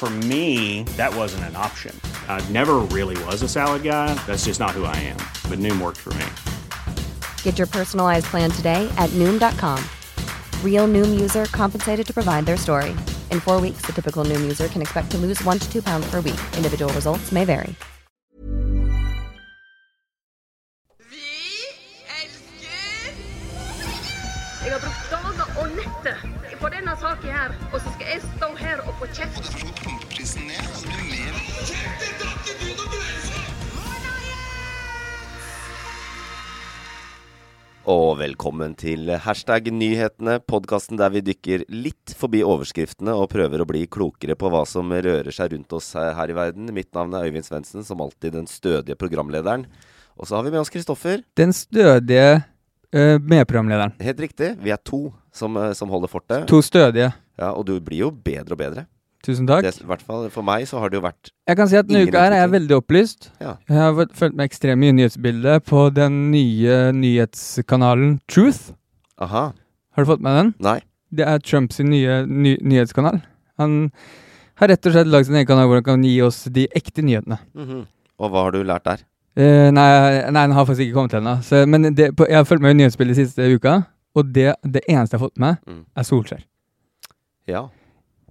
For me, that wasn't an option. I never really was a salad guy. That's just not who I am. But Noom worked for me. Get your personalized plan today at Noom.com. Real Noom user compensated to provide their story. In four weeks, the typical Noom user can expect to lose one to two pounds per week. Individual results may vary. Vi elsker Jeg har brukt dager og netter på denne saken her, og så skal jeg stå her og få kjeft. Og velkommen til hashtag nyhetene, podkasten der vi dykker litt forbi overskriftene og prøver å bli klokere på hva som rører seg rundt oss her i verden. Mitt navn er Øyvind Svendsen, som alltid den stødige programlederen. Og så har vi med oss Kristoffer. Den stødige uh, medprogramlederen. Helt riktig, vi er to som, eh, som holder fortet. To stødige. Ja, Og du blir jo bedre og bedre. Tusen takk. Det, I hvert fall for meg så har det jo vært Jeg kan si at denne uka her er jeg veldig opplyst. Ja. Jeg har følt fulgt med ekstremt mye nyhetsbildet på den nye nyhetskanalen Truth. Aha. Har du fått med den? Nei. Det er Trumps nye ny nyhetskanal. Han har rett og slett lagd sin egen kanal hvor han kan gi oss de ekte nyhetene. Mhm. Og hva har du lært der? Eh, nei, nei, den har faktisk ikke kommet ennå. Men det, på, jeg har fulgt med i nyhetsbildet siste uka, og det, det eneste jeg har fått med, Mm. er Solskjær. Ja.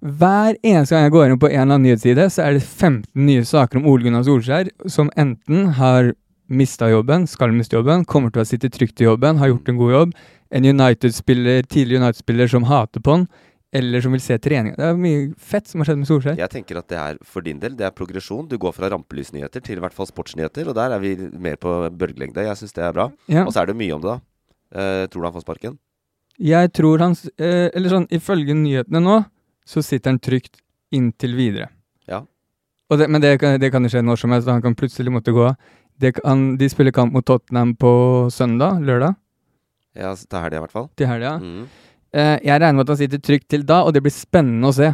Hver eneste gang jeg går inn på en eller annen nyhetsside, så er det 15 nye saker om Ole Gunnar Solskjær, som enten har mista jobben, skal miste jobben, kommer til å sitte trygt i jobben, har gjort en god jobb, en United-spiller, tidligere United-spiller som hater på han, eller som vil se trening. Det er mye fett som har skjedd med Solskjær. Jeg tenker at det er for din del, det er progresjon. Du går fra rampelysnyheter til i hvert fall sportsnyheter, og der er vi mer på bølgelengde. Jeg syns det er bra. Ja. Og så er det mye om det, da. Eh, tror du han får sparken? Jeg tror han eh, Eller sånn, ifølge nyhetene nå, så sitter han trygt inntil videre. Ja. Det, men det kan, det kan jo skje når som helst. Han kan plutselig måtte gå av. De spiller kamp mot Tottenham på søndag, lørdag, Ja, til helga i hvert fall. til helga. Mm. Eh, jeg regner med at han sitter trygt til da, og det blir spennende å se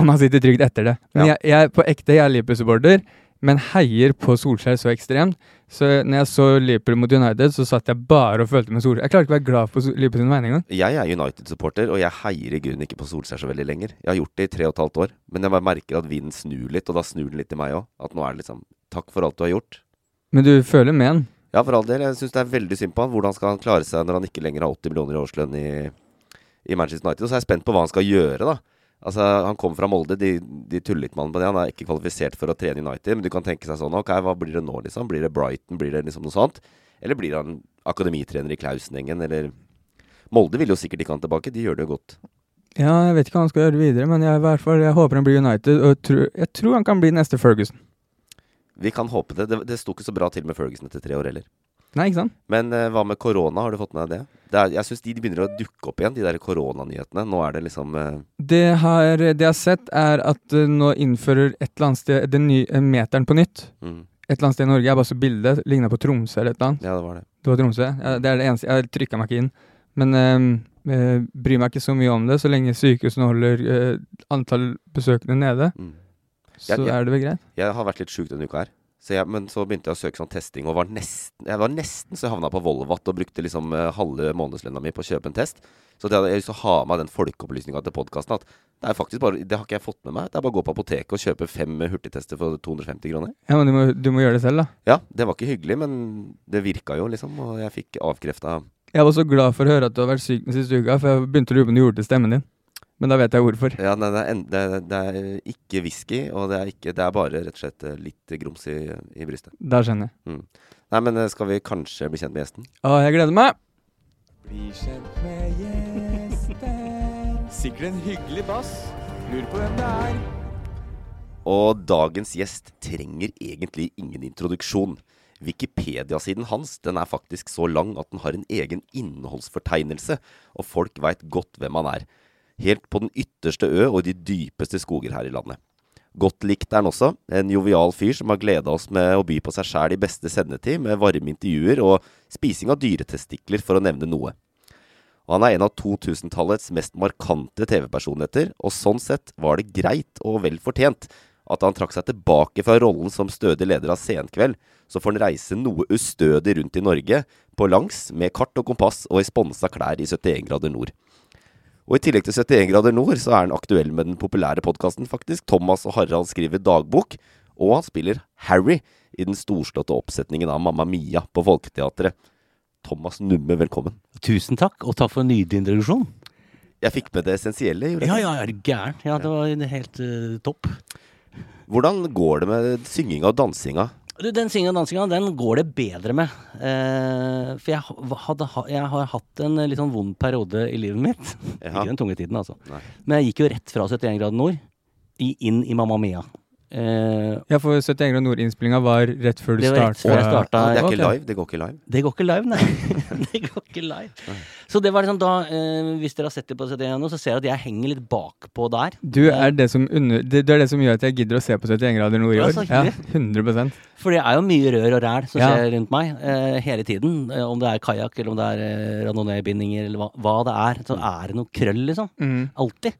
om han sitter trygt etter det. Men Ja. jeg, jeg, på ekte, jeg er Liverpool-supporter, men heier på Solskjær så ekstremt. Så når jeg så Liverpool mot United, så satt jeg bare og følte med Solskjær. Jeg klarer ikke å være glad på Liverpool sine vegne engang. Jeg er United-supporter, og jeg heier i grunnen ikke på Solskjær så veldig lenger. Jeg har gjort det i tre og et halvt år, men jeg merker at vinden snur litt, og da snur den litt til meg òg. At nå er det liksom Takk for alt du har gjort. Men du føler med han. Ja, for all del. Jeg syns det er veldig synd på han. Hvordan skal han klare seg når han ikke lenger har 80 millioner i årslønn i, i Manchester United? Og så er jeg spent på hva han skal gjøre, da. Altså, Han kom fra Molde, de, de tuller litt med han på det. Han er ikke kvalifisert for å trene United, men du kan tenke seg sånn Ok, hva blir det nå, liksom? Blir det Brighton? Blir det liksom noe sånt? Eller blir han akademitrener i Klausenengen, eller Molde vil jo sikkert ikke han tilbake, de gjør det jo godt. Ja, jeg vet ikke hva han skal gjøre videre, men jeg, i hvert fall, jeg håper han blir United, og jeg tror, jeg tror han kan bli neste Ferguson. Vi kan håpe det. Det, det sto ikke så bra til med Ferguson etter tre år heller. Nei, ikke sant? Men uh, hva med korona, har du fått med deg det? det er, jeg syns de begynner å dukke opp igjen, de der koronanyhetene. Nå er det liksom uh... Det, har, det jeg har sett, er at uh, nå innfører et eller annet sted den nye meteren på nytt. mm, Et eller annet sted i Norge. Jeg bare så bildet. Ligna på Tromsø eller et eller annet. Ja, det var det. Det var Tromsø. Ja, det er det eneste. Jeg trykka meg ikke inn. Men ehm, eh, bryr meg ikke så mye om det, så lenge sykehusene holder antall besøkende nede. Mm. Så Ja, ja. er det vel greit. Jeg har vært litt sjuk denne uka her. Så jeg, men så begynte jeg å søke sånn testing, og var nesten, jeg var nesten så jeg havna på Volvat og brukte liksom eh, halve månedslønna mi på å kjøpe en test. Så det jeg har lyst til å ha med den folkeopplysninga til podkasten. At det er faktisk bare, det har ikke jeg fått med meg. Det er bare å gå på apoteket og kjøpe fem hurtigtester for 250 kroner. Ja, men du må, du må gjøre det selv, da. Ja, det var ikke hyggelig, men det virka jo, liksom. Og jeg fikk avkrefta Jeg var så glad for å høre at du har vært syk den siste uka, for jeg begynte å lure på om du gjorde det til stemmen din. Men da vet jeg hvorfor. Ja, nei, det, er, en- det, er- det er ikke whisky, og det er, ikke, det er bare rett og slett eh, litt grums i, i brystet. Da skjønner jeg. Nei, men eh, skal vi kanskje bli kjent med gjesten? Å, jeg gleder meg! Bli kjent med gjesten. Sikkert en hyggelig bass. Lurer på hvem det er. Og dagens gjest trenger egentlig ingen introduksjon. Wikipedia-siden hans den er faktisk så lang at den har en egen innholdsfortegnelse, og folk veit godt hvem han er. Helt på den ytterste ø og de dypeste skoger her i landet. Godt likt er han også. En jovial fyr som har gleda oss med å by på seg sjæl i beste sendetid, med varme intervjuer og spising av dyretestikler, for å nevne noe. Og han er en av 2000-tallets mest markante TV-personligheter, og sånn sett var det greit og vel fortjent at han trakk seg tilbake fra rollen som stødig leder av Senkveld, så får han reise noe ustødig rundt i Norge, på langs, med kart og kompass og i sponsa klær i 71 grader nord. Og i tillegg til 71 grader nord, så er han aktuell med den populære podkasten, faktisk. Thomas og Harald skriver dagbok, og han spiller Harry i den storslåtte oppsetningen av Mamma Mia på Folketeatret. Thomas Numme, velkommen. Tusen takk, og takk for en nydelig introduksjon. Jeg fikk med det essensielle. Ja, ja, er du gæren? Ja, det var helt uh, topp. Hvordan går det med synginga og dansinga? Du, den synginga og dansinga, den går det bedre med. Eh, for jeg, hadde, jeg har hatt en litt sånn vond periode i livet mitt. Ja. Ikke den tunge tiden, altså. Nei. Men jeg gikk jo rett fra 71 grader nord inn i Mamma Mia. Eh, Ja, for 71 grader nord-innspillinga var rett før du Det var rett starta. før jeg. Det er ikke live. Det går ikke live. det går ikke live, nei. det går ikke live. Så det var liksom da eh, Hvis dere har sett det på 71 nå, så ser dere at jeg henger litt bakpå der. Du er det som, under, det, det er det som gjør at jeg gidder å se på 71 grader nord i Ja, år. Ja, 100% For det er jo mye rør og ræl som Ja. skjer rundt meg eh, hele tiden. Eh, om det er kajakk, eller om det er eh, randonee-bindinger, eller hva, hva det er. Så er det noe krøll, liksom. mm. Alltid.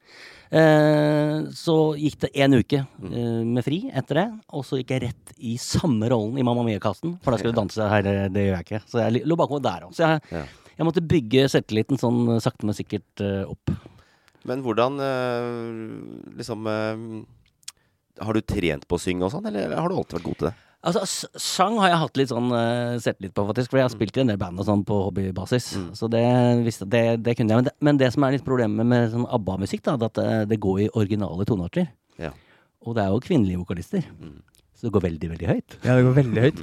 Eh, så gikk det en uke eh, med fri etter det, og så gikk jeg rett i samme rollen i Mamma Mia-kassen. For da skulle du danse her, eh, det gjør jeg ikke. Så jeg lå bakover der òg. Så jeg, jeg måtte bygge selvtilliten sånn sakte, men sikkert opp. Men hvordan liksom Har du trent på å synge og sånn, eller har du alltid vært god til det? Altså, sang har jeg hatt litt sånn uh, selvtillit på, faktisk. For jeg har spilt i en del band og sånn på hobbybasis. Så det, visste, det, det kunne jeg. Men det, men det som er litt problemet med sånn ABBA-musikk, da, er at det, det går i originale tonearter. Ja. Og det er jo kvinnelige vokalister. Så det går veldig, veldig høyt. Ja, det går veldig høyt.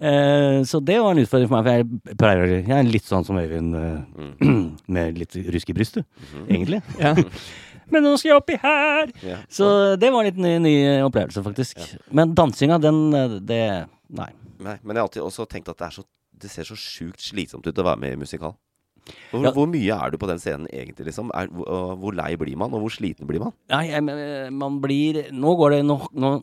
uh, så det var en utfordring for meg, for jeg pleier Jeg er litt sånn som Øyvind, uh, med litt rusk i brystet, egentlig. Ja. Men nå skal jeg oppi her! Ja. Så det var en litt ny, ny opplevelse, faktisk. Men dansinga, den eh, Det Nei. Nei, men jeg har alltid også tenkt at det, så, det ser så sjukt slitsomt ut å være med i musikal. Hvor, Ja. hvor mye er du på den scenen egentlig? liksom? Er, hvor, hvor lei blir man, og hvor sliten blir man? Nei, men, man blir Nå går det nå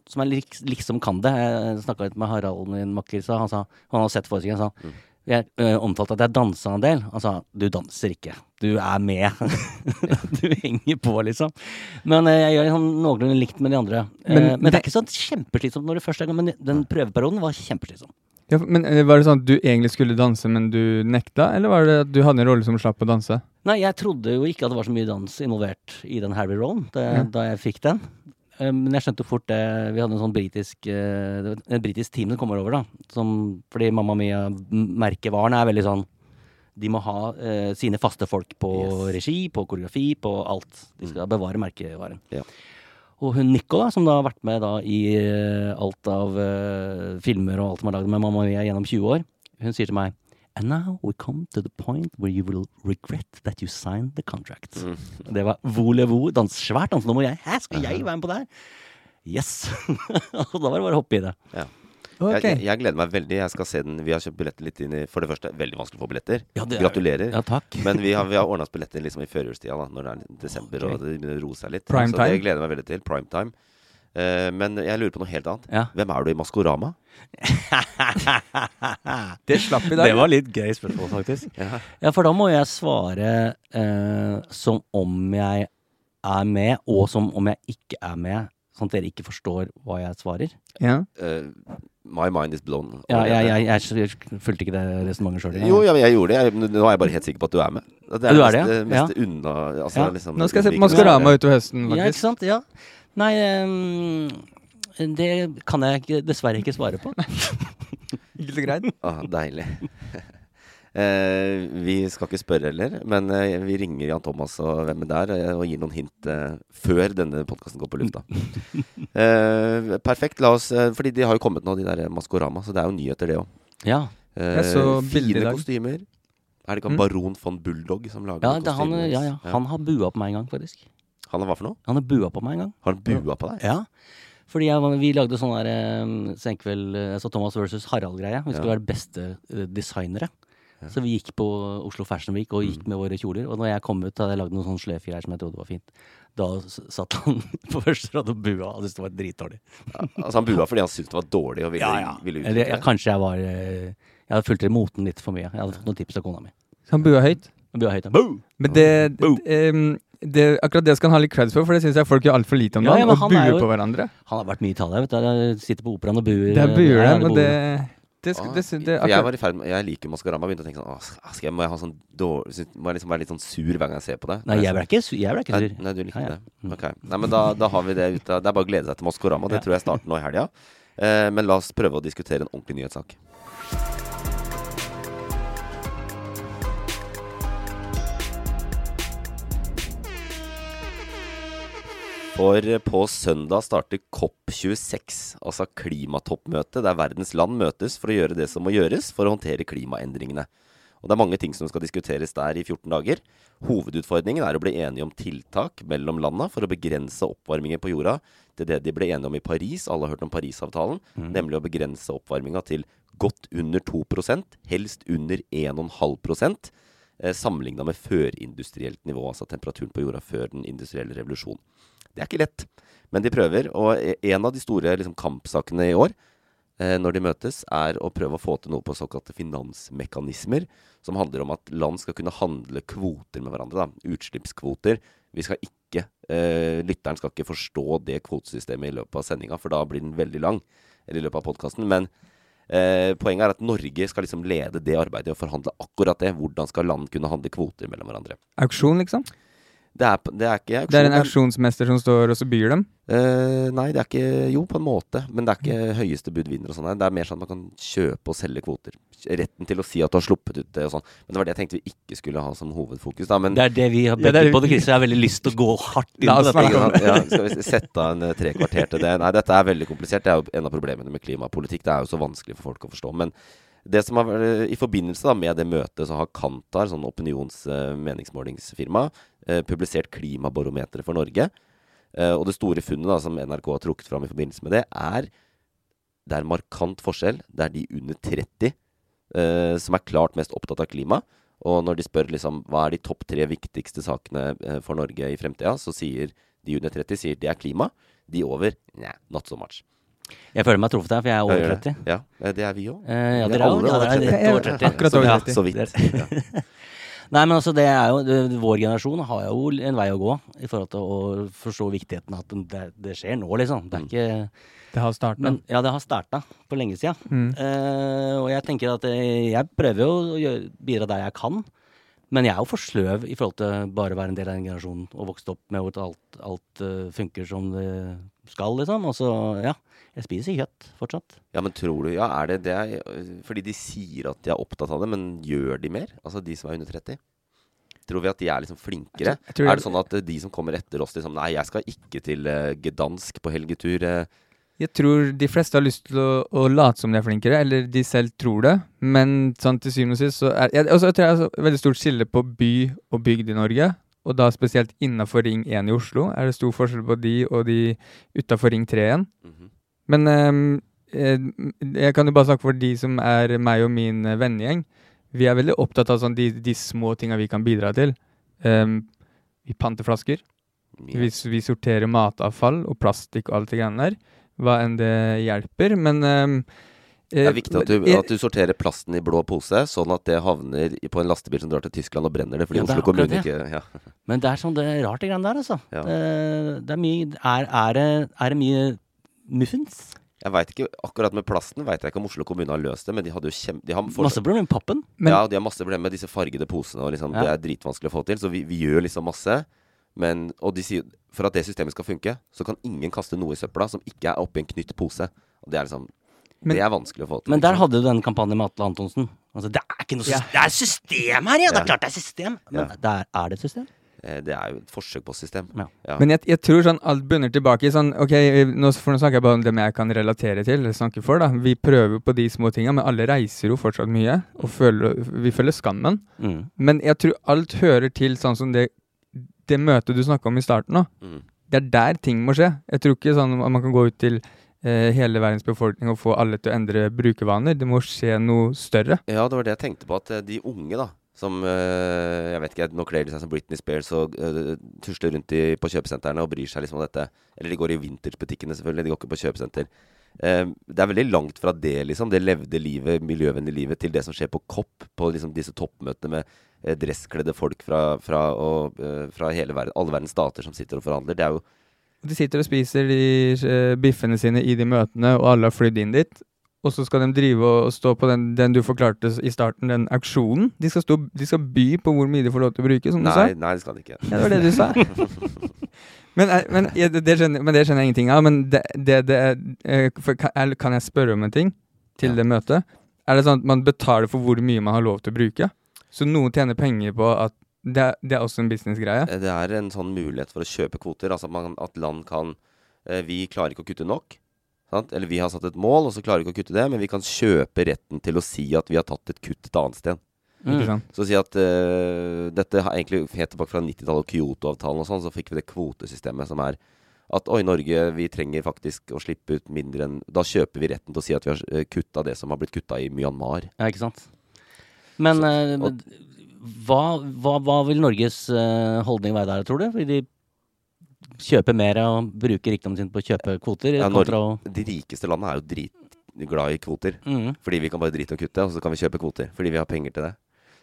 som jeg liksom kan det. Jeg snakka litt med Harald, min makker, så han sa Han har sett forestillingen, han sa jeg øh, omtalte at jeg dansa en del. Sa du danser ikke, du er med. du henger på, liksom. Men øh, jeg gjør sånn noenlunde likt med de andre. Men Men, det det- er ikke så kjempeslitsomt når det først er gang. Men den prøveperioden var kjempeslitsom. Ja, men Var det sånn at du egentlig skulle danse, men du nekta? Eller var det at du hadde en rolle som slapp å danse? Nei, jeg trodde jo ikke at det var så mye dans involvert i den Harry-rollen da, Ja. da jeg fikk den. Eh, Men jeg skjønte fort det. Vi hadde en sånn britisk eh, En britisk team som kommer over, da. Som, fordi Mamma Mia-merkevaren er veldig sånn De må ha eh, sine faste folk på regi, på koreografi, på alt. De skal bevare merkevaren. Ja. Og hun Nico, da, som da har vært med da i eh, alt av eh, filmer og alt som er lagd med Mamma Mia gjennom 20 år, hun sier til meg And now we come to the point where you will regret that you signed the contract. Det var volevo, dans, svært dansenummer. Jeg, Hæ, skal jeg være med på det her? Yes! og da var det bare å hoppe i det. Ja. Okay. Jeg, jeg, jeg gleder meg veldig. Jeg skal se den. Vi har kjøpt billetter litt inn i For det første, veldig vanskelig å få billetter. Ja, er- Gratulerer. Ja, takk. Men vi har, vi har ordna oss billetter liksom i førjulstida, da, når det er desember og det begynner å roe seg litt. Prime så time. det gleder jeg meg veldig til. Prime time. Eh, men jeg lurer på noe helt annet. Ja. Hvem er du i Maskorama? Det slapp i dag. Det var litt gøy spørsmål, faktisk. Ja. Ja, for da må jeg svare eh, som om jeg er med, og som om jeg ikke er med. Sånn at dere ikke forstår hva jeg svarer. Ja. Uh, my mind is blown. Ja, jeg, jeg, jeg, jeg fulgte ikke det resonnementet sjøl. Jo, ja, jeg gjorde det. Nå er jeg bare helt sikker på at du er med. Det er, du er mest, det, ja. mest unna altså, Ja. liksom, Nå skal jeg se på Maskorama utover høsten, Ja, ikke sant? Ja. Nei, ehm, det kan jeg dessverre ikke svare på. Enkelt og greit. Ah, deilig. Eh, vi skal ikke spørre heller, men eh, vi ringer Jan Thomas og hvem det er, eh, og gir noen hint eh, før denne podkasten går på lufta. Eh, perfekt. La oss eh, Fordi de har jo kommet nå, de der Maskorama, så det er jo nyheter, det òg. Ja, Jeg så bildet i dag. kostymer. Er det ikke han Mm. Baron von Bulldog som lager ja, kostymer? er han, ja, ja. han har bua på meg en gang, faktisk. Han er hva for noe? Han har bua på meg en gang. Har han bua på deg? Ja. Fordi jeg, vi lagde sånn der eh, senkveld eh, Så Thomas versus Harald-greie. Vi skulle Ja. være beste designere. designere. Så vi gikk på Oslo Fashion Week og Mm. gikk med våre kjoler. Og når jeg kom ut, hadde jeg lagd noen sånne sløyfgreier som jeg trodde var fint. Da satt han på første rad og bua og syntes det var dritdårlig. Altså Han bua fordi han syntes det var dårlig og ville, Ja, ja. ville utvikle ja, det. kanskje jeg var eh, Jeg hadde fulgt i moten litt for mye. Jeg hadde fått noen tips av kona mi. Så han bua høyt. Han bua høyt. ja. Boo! Men det, em, det, akkurat det skal han ha litt creds for, for det syns jeg folk gjør altfor lite om Ja, dagen. ja, men og han er buer jo- på hverandre. Han har vært mye i Italia, vet du. Jeg sitter på operaen og buer. Der buer Ja, de, og bor- det det, det, det, jeg var i ferd med Jeg liker Maskorama. Begynte å tenke sånn Åh, skal jeg, Må jeg ha sånn dårlig Må jeg liksom være litt sånn sur hver gang jeg ser på det? Nei, jeg ble ikke, su- jeg ble ikke Nei, sur. nei, du ja. det. Ok. Nei, men da, da har vi det ute. Det er bare å glede seg til Maskorama. Det Ja. tror jeg starter nå i helga. Eh, men la oss prøve å diskutere en ordentlig nyhetssak. For på søndag starter COP26, altså klimatoppmøtet, der verdens land møtes for å gjøre det som må gjøres for å håndtere klimaendringene. Og Det er mange ting som skal diskuteres der i 14 dager. Hovedutfordringen er å bli enige om tiltak mellom landa for å begrense oppvarmingen på jorda til det de ble enige om i Paris. Alle har hørt om Parisavtalen. Nemlig å begrense oppvarminga til godt under 2% helst under 1,5 eh, sammenligna med førindustrielt nivå, altså temperaturen på jorda før den industrielle revolusjonen. Det er ikke lett, men de prøver. Og en av de store liksom, kampsakene i år, eh, når de møtes, er å prøve å få til noe på såkalte finansmekanismer, som handler om at land skal kunne handle kvoter med hverandre. Da. Utslippskvoter. Vi skal ikke, eh, Lytteren skal ikke forstå det kvotesystemet i løpet av sendinga, for da blir den veldig lang. Eller i løpet av podkasten. Men eh, poenget er at Norge skal liksom lede det arbeidet og forhandle akkurat det. Hvordan skal land kunne handle kvoter mellom hverandre. Auksjon, liksom? Det er, det er ikke Det er en auksjon, auksjonsmester som står og så byr dem? Uh, nei, det er ikke Jo, på en måte. Men det er ikke høyeste bud vinner og sånn. Det er mer sånn at man kan kjøpe og selge kvoter. Retten til å si at du har sluppet ut det og sånn. Men det var det jeg tenkte vi ikke skulle ha som hovedfokus, da. Men Det er det vi har bedt er- på det, Chris. Jeg har veldig lyst til å gå hardt inn på dette. ja, skal vi sette av en eh, tre kvarter til det? Nei, dette er veldig komplisert. Det er jo en av problemene med klimapolitikk. Det er jo så vanskelig for folk å forstå. Men det som har, i forbindelse da med det møtet, så har Kantar, sånn opinions- eh, meningsmålingsfirma, publisert klimabarometeret for Norge. Eh, og det store funnet da, som NRK har trukket fram i forbindelse med det, er det er markant forskjell. Det er de under 30 eh, som er klart mest opptatt av klima. Og når de spør liksom, hva er de topp tre viktigste sakene eh, for Norge i fremtida, så sier de under 30 sier det er klima. De over nei, not so much. Jeg føler meg truffet her, for jeg er over 30. Ja, eh, det er vi òg. Eh, ja, er dere er alle over er 30. Akkurat over 30. Så, ja, så vidt. Ja. Nei, men altså, det er jo det, Vår generasjon har jo en vei å gå i forhold til å forstå viktigheten av at det, det skjer nå, liksom. Det er ikke Det har starta. Ja, det har starta for lenge sida. Mm. Eh, og jeg tenker at eh, jeg prøver jo å gjøre, bidra der jeg kan. Men jeg er jo for sløv i forhold til bare å være en del av den generasjonen og vokst opp med at alt, alt eh, funker som det skal, liksom. Og så, ja. Jeg spiser kjøtt fortsatt. Ja, men tror du Ja, er det det er, Fordi de sier at de er opptatt av det, men gjør de mer? Altså de som er under 30? Tror vi at de er liksom flinkere? Jeg tror- jeg tror er det sånn at øh, de som kommer etter oss, liksom Nei, jeg skal ikke til uh, Gdansk på helgetur. Uh. Jeg tror de fleste har lyst til å, å late som de er flinkere, eller de selv tror det. Men sånn til syvende og sist så er jeg, også, jeg tror det er et veldig stort skille på by og bygd i Norge. Og da spesielt innafor Ring 1 i Oslo er det stor forskjell på de og de utafor Ring 3 igjen. Mhm. Men ehm, eh, jeg kan jo bare snakke for de som er meg og min eh, vennegjeng. Vi er veldig opptatt av sånn de, de små tinga vi kan bidra til. Um, vi panter flasker. Vi, vi sorterer matavfall og plastikk og alt det greiene der. Hva enn det hjelper. Men um, Det eh, er viktig at du, at du sorterer plasten i blå pose, sånn at det havner på en lastebil som drar til Tyskland og brenner det, fordi Ja, det Oslo kommune ikke ja. Men det er sånn, det er rart, det greiene der, altså. Ja. Det, det er mye er, er, det, er det mye muffins? Jeg vet ikke, Akkurat med plasten veit jeg ikke om Oslo kommune har løst det, men de hadde jo kjem... De har Masse problemer med pappen. Men- ja, de har masse problemer med disse fargede posene, og liksom, Ja. det er dritvanskelig å få til. Så vi, vi gjør liksom masse. Men, og de sier for at det systemet skal funke, så kan ingen kaste noe i søpla som ikke er oppi en knytt pose. Og det er liksom Men- Det er vanskelig å få til. Men der liksom. hadde du den kampanjen med Atle Antonsen. Altså, det er ikke noe Ja. system. Det er system her, ja! Det er klart det er system! Men Ja. der er, er det et system? Eh, Det er jo et forsøk på system. Ja. Ja. Men jeg, jeg tror sånn alt bunner tilbake i sånn Ok, nå, for nå snakker jeg bare om dem jeg kan relatere til, eller snakke for, da. Vi prøver på de små tinga, men alle reiser jo fortsatt mye, og føler, vi føler skammen. Mm. Men jeg tror alt hører til sånn som det, det møtet du snakka om i starten nå. Mm. Det er der ting må skje. Jeg tror ikke sånn at man kan gå ut til eh, hele verdens befolkning og få alle til å endre brukervaner. Det må skje noe større. Ja, det var det jeg tenkte på. At eh, de unge, da, som eh, Jeg vet ikke, nå kler de seg som Britney Spears og uh, tusler rundt i, på kjøpesentrene og bryr seg liksom om dette. Eller de går i vintagebutikkene, selvfølgelig. De går ikke på kjøpesenter. Eh, det er veldig langt fra det, liksom. Det levde livet, miljøvennlige livet, til det som skjer på COP. På liksom disse toppmøtene med eh, dresskledde folk fra, fra, og, uh, fra verden, alle verdens stater som sitter og forhandler. Det er jo De sitter og spiser de eh, biffene sine i de møtene, og alle har flydd inn dit. Og så skal de drive og stå på den, den du forklarte i starten, den auksjonen. De skal, stå, de skal by på hvor mye de får lov til å bruke, som du sa. Nei, nei, det skal de ikke. Ja, det var det du sa. Men, er- men, ja, det, skjønner, men det skjønner jeg ingenting av. Men det, det, det er, eh, kan, jeg spørre om en ting til Ja. det møtet? Er det sånn at man betaler for hvor mye man har lov til å bruke? Så noen tjener penger på at det, er- det er også en businessgreie? Eh, Det er en sånn mulighet for å kjøpe kvoter. Altså at, man, at land kan eh, Vi klarer ikke å kutte nok. Sant? Eller vi har satt et mål, og så klarer vi ikke å kutte det. Men vi kan kjøpe retten til å si at vi har tatt et kutt et annet sted. Mm. Så å si at uh, dette har egentlig helt tilbake fra 90-tallet og Kyoto-avtalen og sånn, så fikk vi det kvotesystemet som er at oi, Norge, vi trenger faktisk å slippe ut mindre enn Da kjøper vi retten til å si at vi har uh, kutta det som har blitt kutta i Myanmar. Ja, ikke sant. Men Så- eh, og- hva, hva, hva vil Norges eh, holdning være der, tror du? Fordi de kjøpe mer og bruke rikdommen sin på å kjøpe kvoter? Ja, Norge, de rikeste landene er jo dritglad i kvoter. Mm. Fordi vi kan bare drite og kutte, og så kan vi kjøpe kvoter. Fordi vi har penger til det.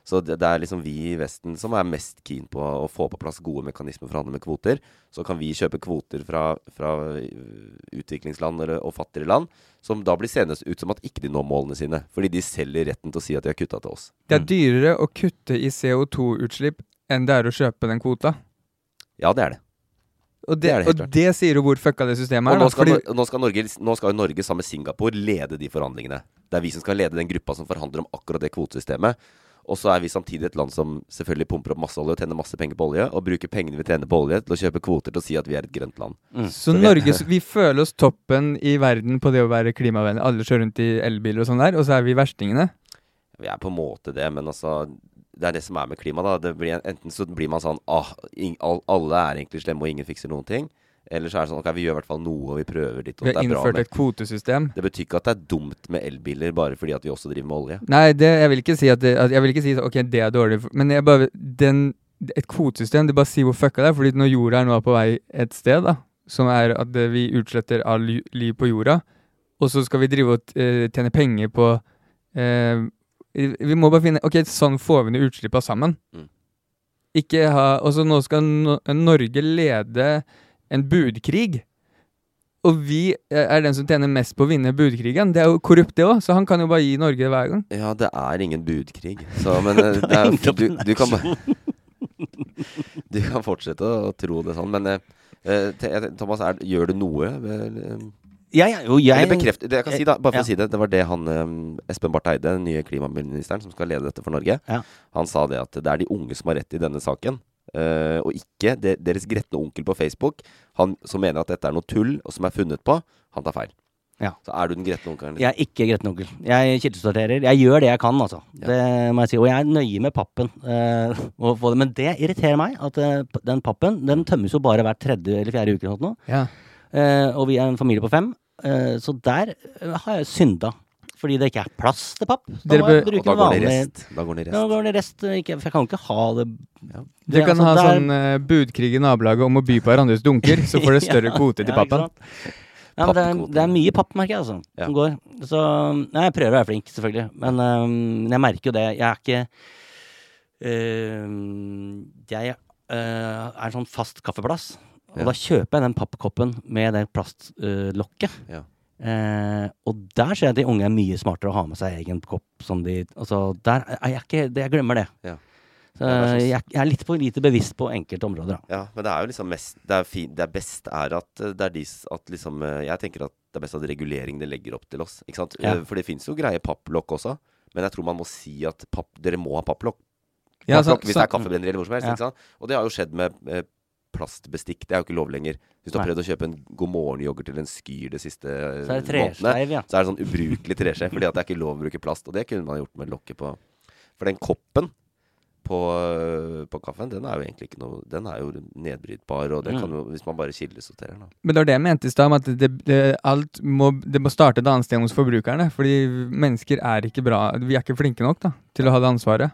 Så det, det er liksom vi i Vesten som er mest keen på å få på plass gode mekanismer for å handle med kvoter. Så kan vi kjøpe kvoter fra, fra øh, utviklingsland eller- og fattigere land, som da blir seende ut som at ikke de når målene sine. Fordi de selger retten til å si at de har kutta til oss. Det er dyrere å kutte i CO2-utslipp enn det er å kjøpe den kvota. Ja, det er det. Og det, Det det og det sier jo hvor fucka det systemet Og er. nå skal, fordi, nå, skal Norge, nå skal jo Norge sammen med Singapore lede de forhandlingene. Det er vi som skal lede den gruppa som forhandler om akkurat det kvotesystemet. Og så er vi samtidig et land som selvfølgelig pumper opp masse olje og tjener masse penger på olje, og bruker pengene vi tjener på olje til å kjøpe kvoter til å si at vi er et grønt land. så vi- Norge, vi føler oss toppen i verden på det å være klimavennlig. Alle kjører rundt i elbiler og sånn der, og så er vi verstingene. Vi er på en måte det, men altså Det er det som er med klima, da. Det blir, enten så blir man sånn ah, alle er egentlig slemme, og ingen fikser noen ting. Eller så er det sånn ok, vi gjør i hvert fall noe, og vi prøver litt. Vi det har innført et kvotesystem. Det betyr ikke at det er dumt med elbiler bare fordi at vi også driver med olje. Nei, det, jeg vil ikke si at det, at jeg vil ikke si at, ok, det er dårlig, men jeg bare, den, et kvotesystem, det bare sier hvor fucka det er. Fordi når jorda er nå på vei et sted, da, som er at vi utsletter all liv på jorda, og så skal vi drive og eh, tjene penger på eh, Vi må bare finne Ok, sånn får vi ned utslippene sammen. Mm. Ikke ha Og så nå skal no Norge lede en budkrig. Og vi eh, er den som tjener mest på å vinne budkrigen. Det er jo korrupt, det òg, så han kan jo bare gi Norge det hver gang. Ja, det er ingen budkrig. Så, men eh, det er, du, du kan bare Du kan fortsette å tro det sånn, men eh, eh, Thomas, er, gjør du noe? Vel, Jeg jo jeg, Eller bekreft, det jeg kan si da, bare for Ja. å si det, det var det han eh, Espen Barth Eide, den nye klimaministeren som skal lede dette for Norge, Ja. han sa det at det er de unge som har rett i denne saken. Uh, og ikke de, deres gretne onkel på Facebook, han som mener at dette er noe tull, og som er funnet på. Han tar feil. Ja. Så er du den gretne onkelen? Jeg er ikke gretten onkel. Jeg kildesorterer. Jeg gjør det jeg kan, altså. Det må jeg si. Og jeg er nøye med pappen. eh, og få det. Men det irriterer meg, at eh, den pappen den tømmes jo bare hver tredje eller fjerde uke. eller noe nå. Ja. Eh, og vi er en familie på fem, eh, så der eh, har jeg synda. Fordi det ikke er plass til papp. Da må jeg bruke Og da går det i rest. Da går det i rest. da går det rest. Ikke, for jeg kan jo ikke ha det Dere kan altså, ha der- sånn uh, budkrig i nabolaget om å by på hverandres dunker, så får dere større kvote til Ja, sant? Ja, men det, er, det er mye papp, merker jeg, altså, Ja. som går. Så Nei, jeg prøver å være flink, selvfølgelig. Men um, jeg merker jo det. Jeg er ikke uh, Jeg uh, er en sånn fast kaffeplass. Og Ja. da kjøper jeg den pappkoppen med det plastlokket. Ja. Eh, og der ser jeg at de unge er mye smartere å ha med seg egen kopp. Som de, altså, der er jeg ikke det, Jeg glemmer det. Ja. Så, sånn- jeg, jeg er litt for lite bevisst på enkelte områder. Da. Ja, men det er jo liksom mest Det er, fin, det er best er at eh, det er de at liksom eh, Jeg tenker at det er best at reguleringene legger opp til oss. Ikke sant? Ja. Eh, For det fins jo greie papplokk også. Men jeg tror man må si at papp, dere må ha papplokk. Ja, så- hvis det er kaffebrenneri eller hvor som helst. Ja. Ikke sant? Og det har jo skjedd med eh, plastbestikk. Det er jo ikke lov lenger. Hvis du har prøvd å kjøpe en God morgen-yoghurt til en Skyr de siste eh, Så er det månedene, ja. så er det sånn ubrukelig treskje. fordi at det er ikke lov å bruke plast. Og det kunne man gjort med lokket på. For den koppen på, øh, på kaffen, den er jo egentlig ikke noe Den er jo nedbrytbar, og det Mm. kan jo Hvis man bare kildesorterer, den. Men det var det jeg mente i stad, at det, det, alt må, det må starte et annet sted hos forbrukerne. Fordi mennesker er ikke bra Vi er ikke flinke nok da, til å ha det ansvaret.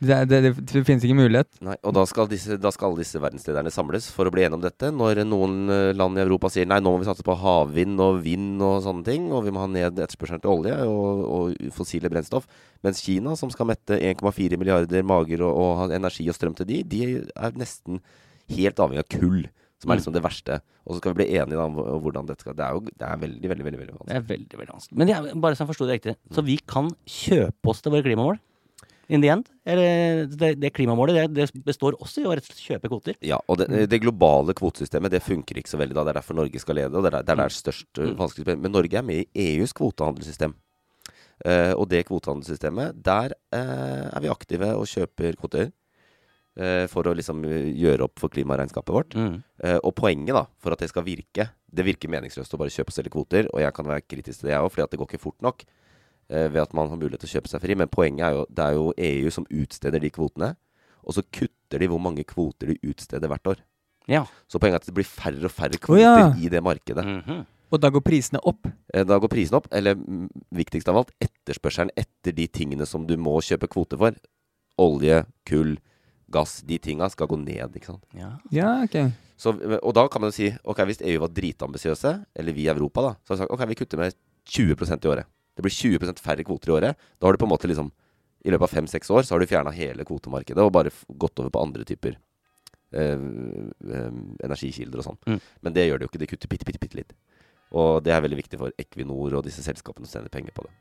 Det, er- det, det, det finnes ikke mulighet. Nei, og da skal, disse, da skal alle disse verdenslederne samles for å bli enige om dette. Når noen øh, land i Europa sier nei, nå må vi satse på havvind og vind og sånne ting, og vi må ha ned etterspørselen til olje og, og fossile brennstoff. Mens Kina, som skal mette 1,4 milliarder mager og, og ha energi og strøm til de, de er nesten helt avhengig av kull. Som Mm. er liksom det verste. Og så skal vi bli enige om hvordan dette skal Det er jo det er veldig, veldig veldig, veldig Det er veldig, veldig vanskelig. Men jeg, bare så jeg forsto det riktig. Så vi kan kjøpe oss til våre klimamål? In the end? Det, det klimamålet det, det består også i å rett og slett kjøpe kvoter? Ja, og det, det globale kvotesystemet det funker ikke så veldig da. Det er derfor Norge skal lede, og det er der det er størst Mm. vanskelig. Men Norge er med i EUs kvotehandelssystem. Uh, og det kvotehandelssystemet, der uh, er vi aktive og kjøper kvoter. Uh, for å liksom gjøre opp for klimaregnskapet vårt. Mm. Og poenget, da, for at det skal virke Det virker meningsløst å bare kjøpe og selge kvoter, og jeg kan være kritisk til det, jeg òg, fordi at det går ikke fort nok ved at man har mulighet til å kjøpe seg fri. Men poenget er jo det er jo EU som utsteder de kvotene, og så kutter de hvor mange kvoter de utsteder hvert år. Ja. Så poenget er at det blir færre og færre kvoter kvoter ja. i det markedet. Mhm. Og da går prisene opp. Eh, Da går prisene opp, eller mm, viktigst av alt, etterspørselen etter de tingene som du må kjøpe kvote for. Olje, kull, gass. De tinga skal gå ned, ikke sant. Ja. Ja, ok. Så, og da kan man jo si ok, hvis EU var dritambisiøse, eller vi i Europa, da, så har vi sagt ok, vi kutter med 20% i året. Det blir 20 færre kvoter i året. Da har du på en måte liksom I løpet av fem-seks år så har du fjerna hele kvotemarkedet og bare gått over på andre typer eh, eh, energikilder og sånn. Mm. Men det gjør det jo ikke. Det kutter bitte, bitte, bitte litt. Og det er veldig viktig for Equinor og disse selskapene som sender penger på det.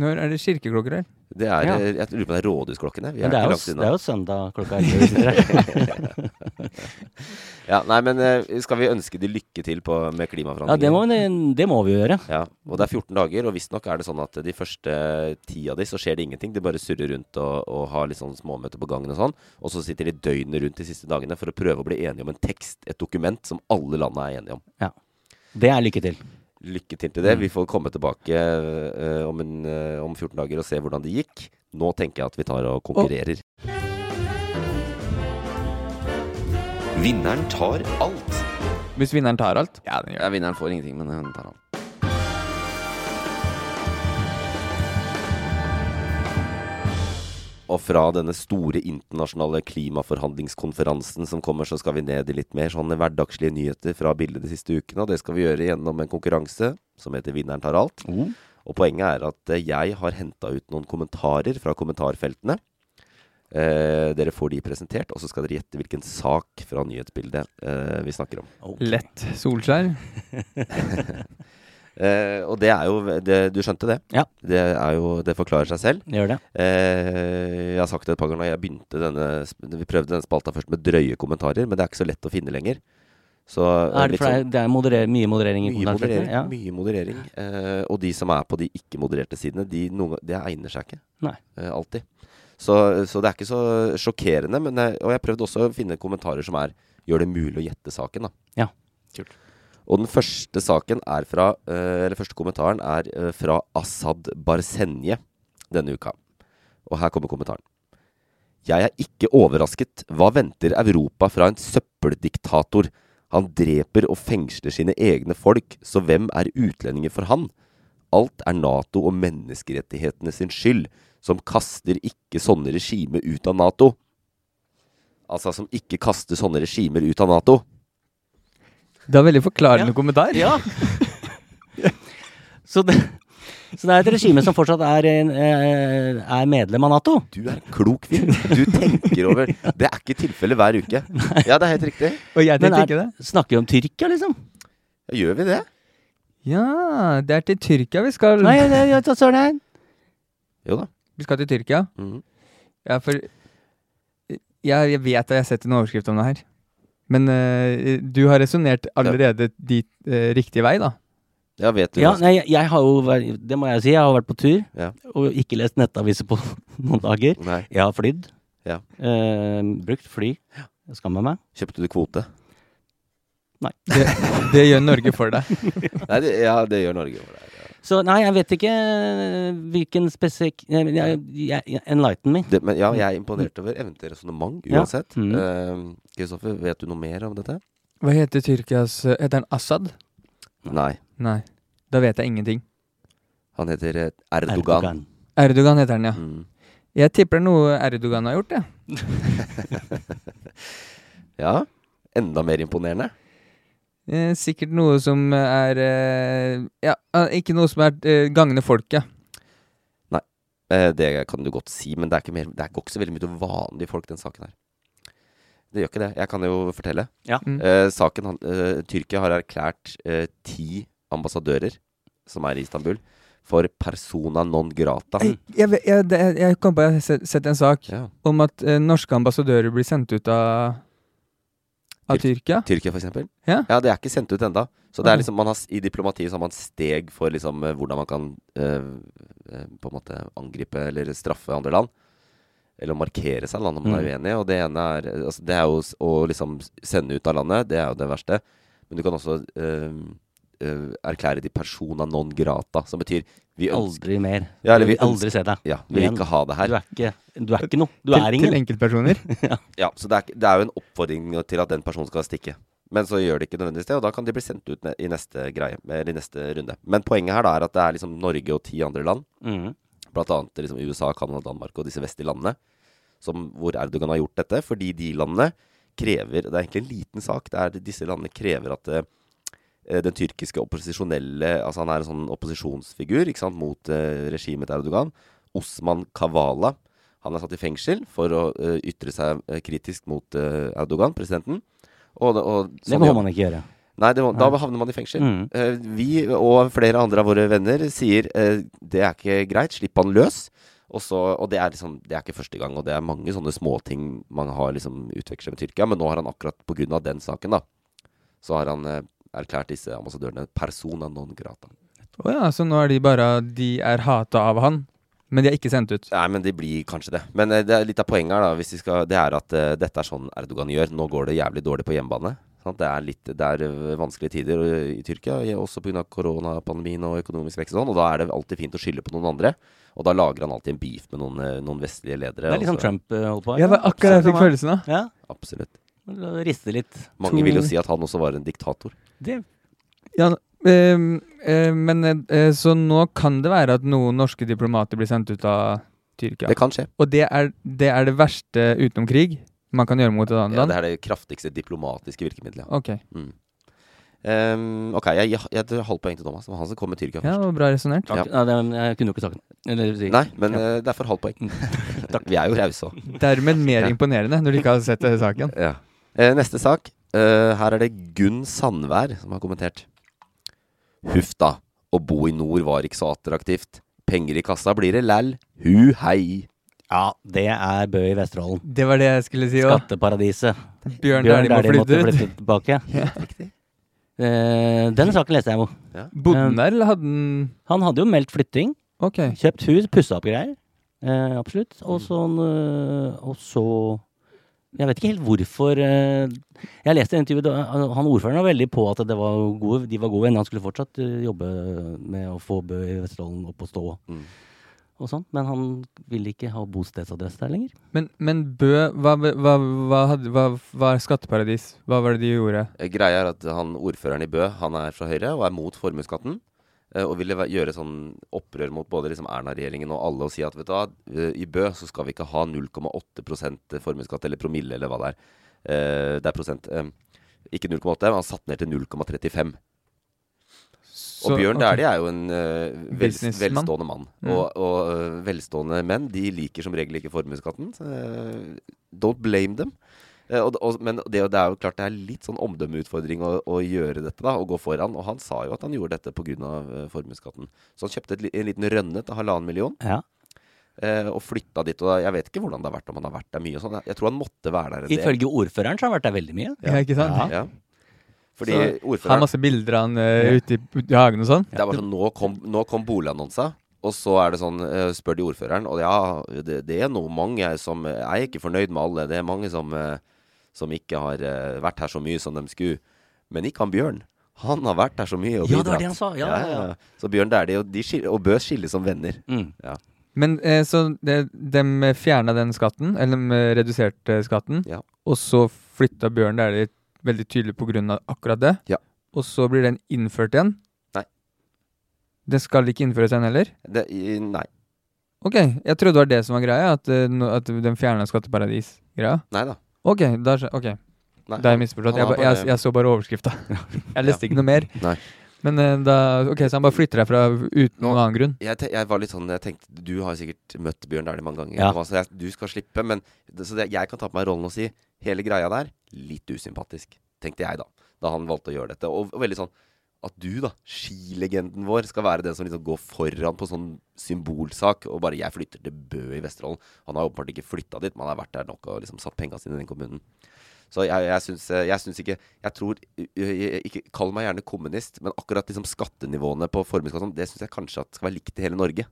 Når er det kirkeklokker her? Det er, ja. Eh, jeg lurer på om det er rådhusklokkene. det er, jo, det er jo søndag klokka 11. Ja, nei, men eh, skal vi ønske de lykke til på, med Ja, klimaforhandlinger? det må, vi- det må vi gjøre. Ja, og det er 14 dager, og visstnok er det sånn at de første ti av de så skjer det ingenting. De bare surrer rundt og, og har litt sånn småmøter på gangen og sånn. Og så sitter de døgnet rundt de siste dagene for å prøve å bli enige om en tekst, et dokument, som alle landene er enige om. Ja, Det er lykke til. Lykke til til det. Mm. Vi får komme tilbake uh, om, en, uh, om 14 dager og se hvordan det gikk. Nå tenker jeg at vi tar og konkurrerer. Vinneren tar alt. Hvis vinneren tar alt? Ja, den gjør det. Ja, vinneren får ingenting, men han tar alt. Og fra denne store internasjonale klimaforhandlingskonferansen som kommer, så skal vi ned i litt mer sånne hverdagslige nyheter fra bildet de siste ukene. Og det skal vi gjøre gjennom en konkurranse som heter Vinneren tar alt. Og poenget er at jeg har henta ut noen kommentarer fra kommentarfeltene. Eh, dere får de presentert, og så skal dere gjette hvilken sak fra nyhetsbildet eh, vi snakker om. Okay. Lett Solskjær. Eh, og det er jo det, Du skjønte det? Ja. Det, er jo, det forklarer seg selv. Gjør det. Eh, jeg har sagt det et par ganger. Jeg begynte denne, Vi prøvde denne spalta først med drøye kommentarer, men det er ikke så lett å finne lenger. Så eh, Er det, litt for sånn- det, er moderer, mye moderering i mye moderering. Ja. Mye moderering. Eh, og de som er på de ikke-modererte sidene, de, noen, det egner seg ikke. Nei. Eh, alltid. Så, så det er ikke så sjokkerende. Men jeg, og jeg prøvde også å finne kommentarer som er gjør det mulig å gjette saken. da. Ja. Kult. Og den første saken er fra eh, Eller første kommentaren er eh, fra Assad Barsenje denne uka. Og her kommer kommentaren. Jeg er ikke overrasket. Hva venter Europa fra en søppeldiktator? Han dreper og fengsler sine egne folk, så hvem er utlendinger for han? Alt er Nato og menneskerettighetene sin skyld, som kaster ikke sånne regimer ut av Nato. Altså som ikke kaster sånne regimer ut av Nato. Det er veldig forklarende Ja. kommentar. Ja. så, det, så det er et regime som fortsatt er, eh, er medlem av Nato? Du er klok fyr. Du tenker over Det er ikke tilfellet hver uke. Ja, det er helt riktig. Og jeg Men tenkte er, ikke det. snakker vi om Tyrkia, liksom? Ja, gjør vi det? Ja, det er til Tyrkia vi skal. Nei, det, det, det, søren. Jo da. Vi skal til Tyrkia. Mm. Ja, for jeg, jeg vet at jeg har sett en overskrift om det her. Men uh, du har resonnert allerede dit uh, riktig vei, da. Ja, vet du Ja, nei, jeg, jeg har jo vært, det må jeg si, jeg har vært på tur Ja. og ikke lest nettaviser på noen dager. Nei. Jeg har flydd. Ja. Uh, brukt fly. Jeg skammer meg. Kjøpte du kvote? Det, det gjør Norge for deg. Nei, det, ja, det gjør Norge for deg. Ja. Så nei, jeg vet ikke eh, hvilken jeg- Enlighten me. Det, men ja, jeg er imponert over evnen til resonnement Ja. uansett. Mm. uh, Kristoffer, vet du noe mer om dette? Hva heter Tyrkias eh, Heter han Assad? Nei. Nei. Da vet jeg ingenting. Han heter Erdogan. Erdogan. Erdogan heter han, ja. Mm. Jeg tipper det er noe Erdogan har gjort, jeg. Ja. Enda mer imponerende. Eh, sikkert noe som er eh, Ja, eh, ikke noe som er eh, gagner folket. Nei, det kan du godt si, men det, er ikke mer, det går ikke så veldig mye til vanlige folk, den saken her. Det gjør ikke det. Jeg kan jo fortelle. Ja. Mm. Eh, saken, han- eh, Tyrkia har erklært eh, ti ambassadører som er i Istanbul, for persona non grata. Jeg, jeg, jeg, jeg kan bare at jeg har sett, sett en sak Ja. om at eh, norske ambassadører blir sendt ut av, av Tyrkia. Tyrkia, for eksempel. Ja. det er ikke sendt ut enda. Så det er liksom, man har, I diplomatiet så har man steg for liksom, eh, hvordan man kan øh, på en måte angripe eller straffe andre land. Eller markere seg land om man er Mm. uenig. Og det ene er altså, Det er jo å liksom sende ut av landet. Det er jo det verste. Men du kan også eh, erklære de persona non grata, som betyr vi ønsker Aldri mer. Ja, eller Vi ønsker... vil aldri se deg. Ja, vi vil ikke ha det her. Du er ikke, du er ikke noe. Du til, er til enkeltpersoner. Ja, så det er, det er jo en oppfordring til at den personen skal stikke. Men så gjør det ikke nødvendigvis det, og da kan de bli sendt ut i neste greie, eller i neste runde. Men poenget her da er at det er liksom Norge og ti andre land, mm. blant annet liksom USA, Canada, Danmark og disse vestlige landene, som, hvor Erdogan har gjort dette, fordi de landene krever Det er egentlig en liten sak. Det er Disse landene krever at eh, den tyrkiske opposisjonelle Altså han er en sånn opposisjonsfigur ikke sant, mot uh, regimet til Erdogan. Osman Kavala. Han er satt i fengsel for å uh, ytre seg eh, kritisk mot uh, Erdogan, presidenten. Og, og, Det må man ikke gjøre. Nei, det må, da havner man i fengsel. Mm. Eh, vi og flere andre av våre venner sier eh, det er ikke greit, slipp han løs. Og, så, og det, er liksom, det er ikke første gang, og det er mange sånne småting man har liksom utvekslet med Tyrkia. Men nå har han akkurat pga. den saken, da, så har han eh, erklært disse ambassadørene persona non grata. Å ja, så nå er de bare De er hata av han, men de er ikke sendt ut. Nei, men de blir kanskje det. Men eh, det er litt av poenget her, da, hvis vi skal, det er at uh, dette er sånn Erdogan gjør. Nå går det jævlig dårlig på hjemmebane. Sant? Det er litt Det er eh, vanskelige tider i Tyrkia, også pga. koronapandemien og økonomisk vekst og sånn. Og da er det alltid fint å skylde på noen andre. Og da lager han alltid en beef med noen, noen vestlige ledere. Det er litt sånn Trump holder på. Ja, det var akkurat det jeg fikk følelsen av. Ja, Absolutt. Riste litt. Mange vil jo si at han også var en diktator. Det, Ja, ehm, eh, men eh, så nå kan det være at noen norske diplomater blir sendt ut av Tyrkia. Det kan skje. Og det er, det er det verste utenom krig man kan gjøre mot et annet Ja, land? det er det kraftigste diplomatiske virkemidlet. Ok. Mm. Ehm, ok, jeg jeg gir halvt poeng til Thomas. Det var han som kom med Tyrkia Ja, først. det var bra resonnert. takk. Ja. det, jeg kunne jo ikke sagt det. Eller si. Nei, men Ja. eh, derfor halvt poeng. Vi er jo rause òg. Dermed mer Ja. imponerende, når du ikke har sett eh, saken. Ja. Eh, neste sak. Eh, her er det Gunn Sandvær som har kommentert. Huff da, å bo i nord var ikke så attraktivt. Penger i kassa blir det læll. Hu hei. Ja, det er Bø i Vesterålen. Det var det jeg skulle si òg. Skatteparadiset. Bjørn Dæhlie må de måtte flytte ut. tilbake. Uh, den saken leste jeg jo. Bodde han Eh, der, eller hadde han Han hadde jo meldt flytting. Ok. Kjøpt hus, pussa opp greier. Uh, absolutt. Og så, uh, Og så Jeg vet ikke helt hvorfor eh, Jeg leste en intervju Han ordføreren var veldig på at det var gode, de var gode venner. Han skulle fortsatt eh, jobbe med å få Bø i Vesterålen opp og stå. Mm. Og sånt, Men han ville ikke ha bostedsadresse der lenger. Men, men Bø, hva, hva, hva, hadde, hva er skatteparadis? Hva var det de gjorde? Eh, Greia er at han ordføreren i Bø Han er fra Høyre og er mot formuesskatten. Eh, Og ville gjøre sånn opprør mot både liksom Erna-regjeringen og alle og si at vet du hva, eh, i Bø så skal vi ikke ha 0,8 formuesskatt eller promille eller hva det er. Eh, Det er prosent. Ikke 0,8, men han satt ned til 0,35. Og Bjørn okay. Dæhlie er jo en uh, vel, velstående mann. Mm. Og, og uh, velstående menn de liker som regel ikke formuesskatten. eh, don't blame them. Eh, og, og, men det, det er jo klart det er litt sånn omdømmeutfordring å, å gjøre dette, da, å gå foran. Og han sa jo at han gjorde dette pga. Uh, formuesskatten. Så han kjøpte et, en liten rønne til halvannen million. Ja. eh, og flytta dit. Og jeg vet ikke hvordan det har vært, om han har vært der mye og sånn. Jeg tror han måtte være der en del. Ifølge ordføreren så har han vært der veldig mye. Ja, ikke sant? Ja. Ja. Fordi Så, Har masse bilder av han uh, ute i, ute i hagen og sånn? Det er bare sånn, Nå kom, nå kom boligannonsa, og så er det sånn uh, Spør de ordføreren, og ja, det, det er noe mange som Jeg er ikke fornøyd med alle. Det er mange som, eh, som ikke har eh, vært her så mye som de skulle. Men ikke han Bjørn. Han har vært her så mye og Ja, det var det han sa. Ja, ja, ja. Så Bjørn Dæhlie og, de og Bø skilles som venner. Mm. Ja. Men eh, så de, de fjerna den skatten, eller de reduserte skatten, Ja. og så flytta Bjørn Dæhlie veldig tydelig på grunn av akkurat det. Ja. Og så blir den innført igjen. Nei. Den skal ikke innføres igjen heller? Det, i- nei. Ok, jeg trodde det var det som var greia, at, eh, at den fjerna skatteparadis-greia. Nei da. Ok, da skjø- ok. Nei, Da har jeg misforstått. Jeg, jeg, jeg så bare overskrifta. Jeg leste ikke noe mer. Nei. Men eh, da Ok, så han bare flytter deg fra uten noen annen grunn? Jeg, te jeg var litt sånn Jeg tenkte Du har sikkert møtt Bjørn Dæhlie mange ganger. Ja. Var jeg, du skal slippe. Men Så det, jeg kan ta på meg rollen og si hele greia der litt usympatisk. Tenkte jeg, da. Da han valgte å gjøre dette. Og, og veldig sånn at du, da, skilegenden vår, skal være den som liksom går foran på sånn symbolsak. Og bare 'jeg flytter til Bø i Vesterålen'. Han har åpenbart ikke flytta dit, men han har vært der nok og liksom satt penga sine i den kommunen. Så jeg, jeg, syns, jeg syns ikke Jeg tror jeg, ikke, Kall meg gjerne kommunist, men akkurat liksom skattenivåene på formuesskatt sånn, det syns jeg kanskje skal være likt i hele Norge.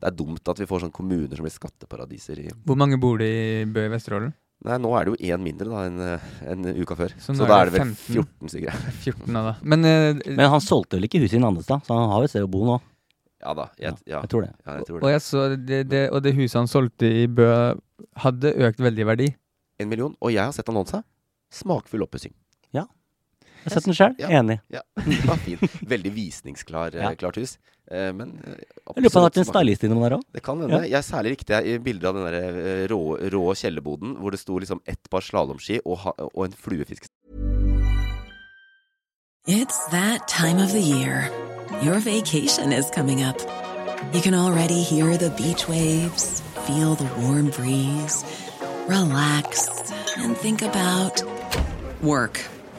Det er dumt at vi får sånne kommuner som blir skatteparadiser i Hvor mange bor det i Bø i Vesterålen? Nei, nå er det jo én mindre da enn en uka før. Så Så, er da er det vel 15. 14 stykker. 14 av det. Men, uh, Men han solgte vel ikke huset i Nannestad, så han har jo et sted å bo nå. Ja da. Jeg, ja. Jeg tror det. Ja, jeg tror og, det. jeg så det, det, og det huset han solgte i Bø, hadde økt veldig i verdi. En million. Og jeg har sett annonsa. Smakfull oppussing. Jeg har sett den sjøl. Ja. Enig. Ja, det var fin. Veldig visningsklar eh, Ja. hus. Eh, men eh, Jeg lurer på om han har hatt en stylist innom der òg. Det kan hende. Jeg særlig likte jeg i bilder av den der eh, rå, rå kjellerboden hvor det sto liksom ett par slalåmski og, og en fluefisk It's that time of the year. Your vacation is coming up. You can already hear the beach waves, feel the warm breeze, relax, and think about work.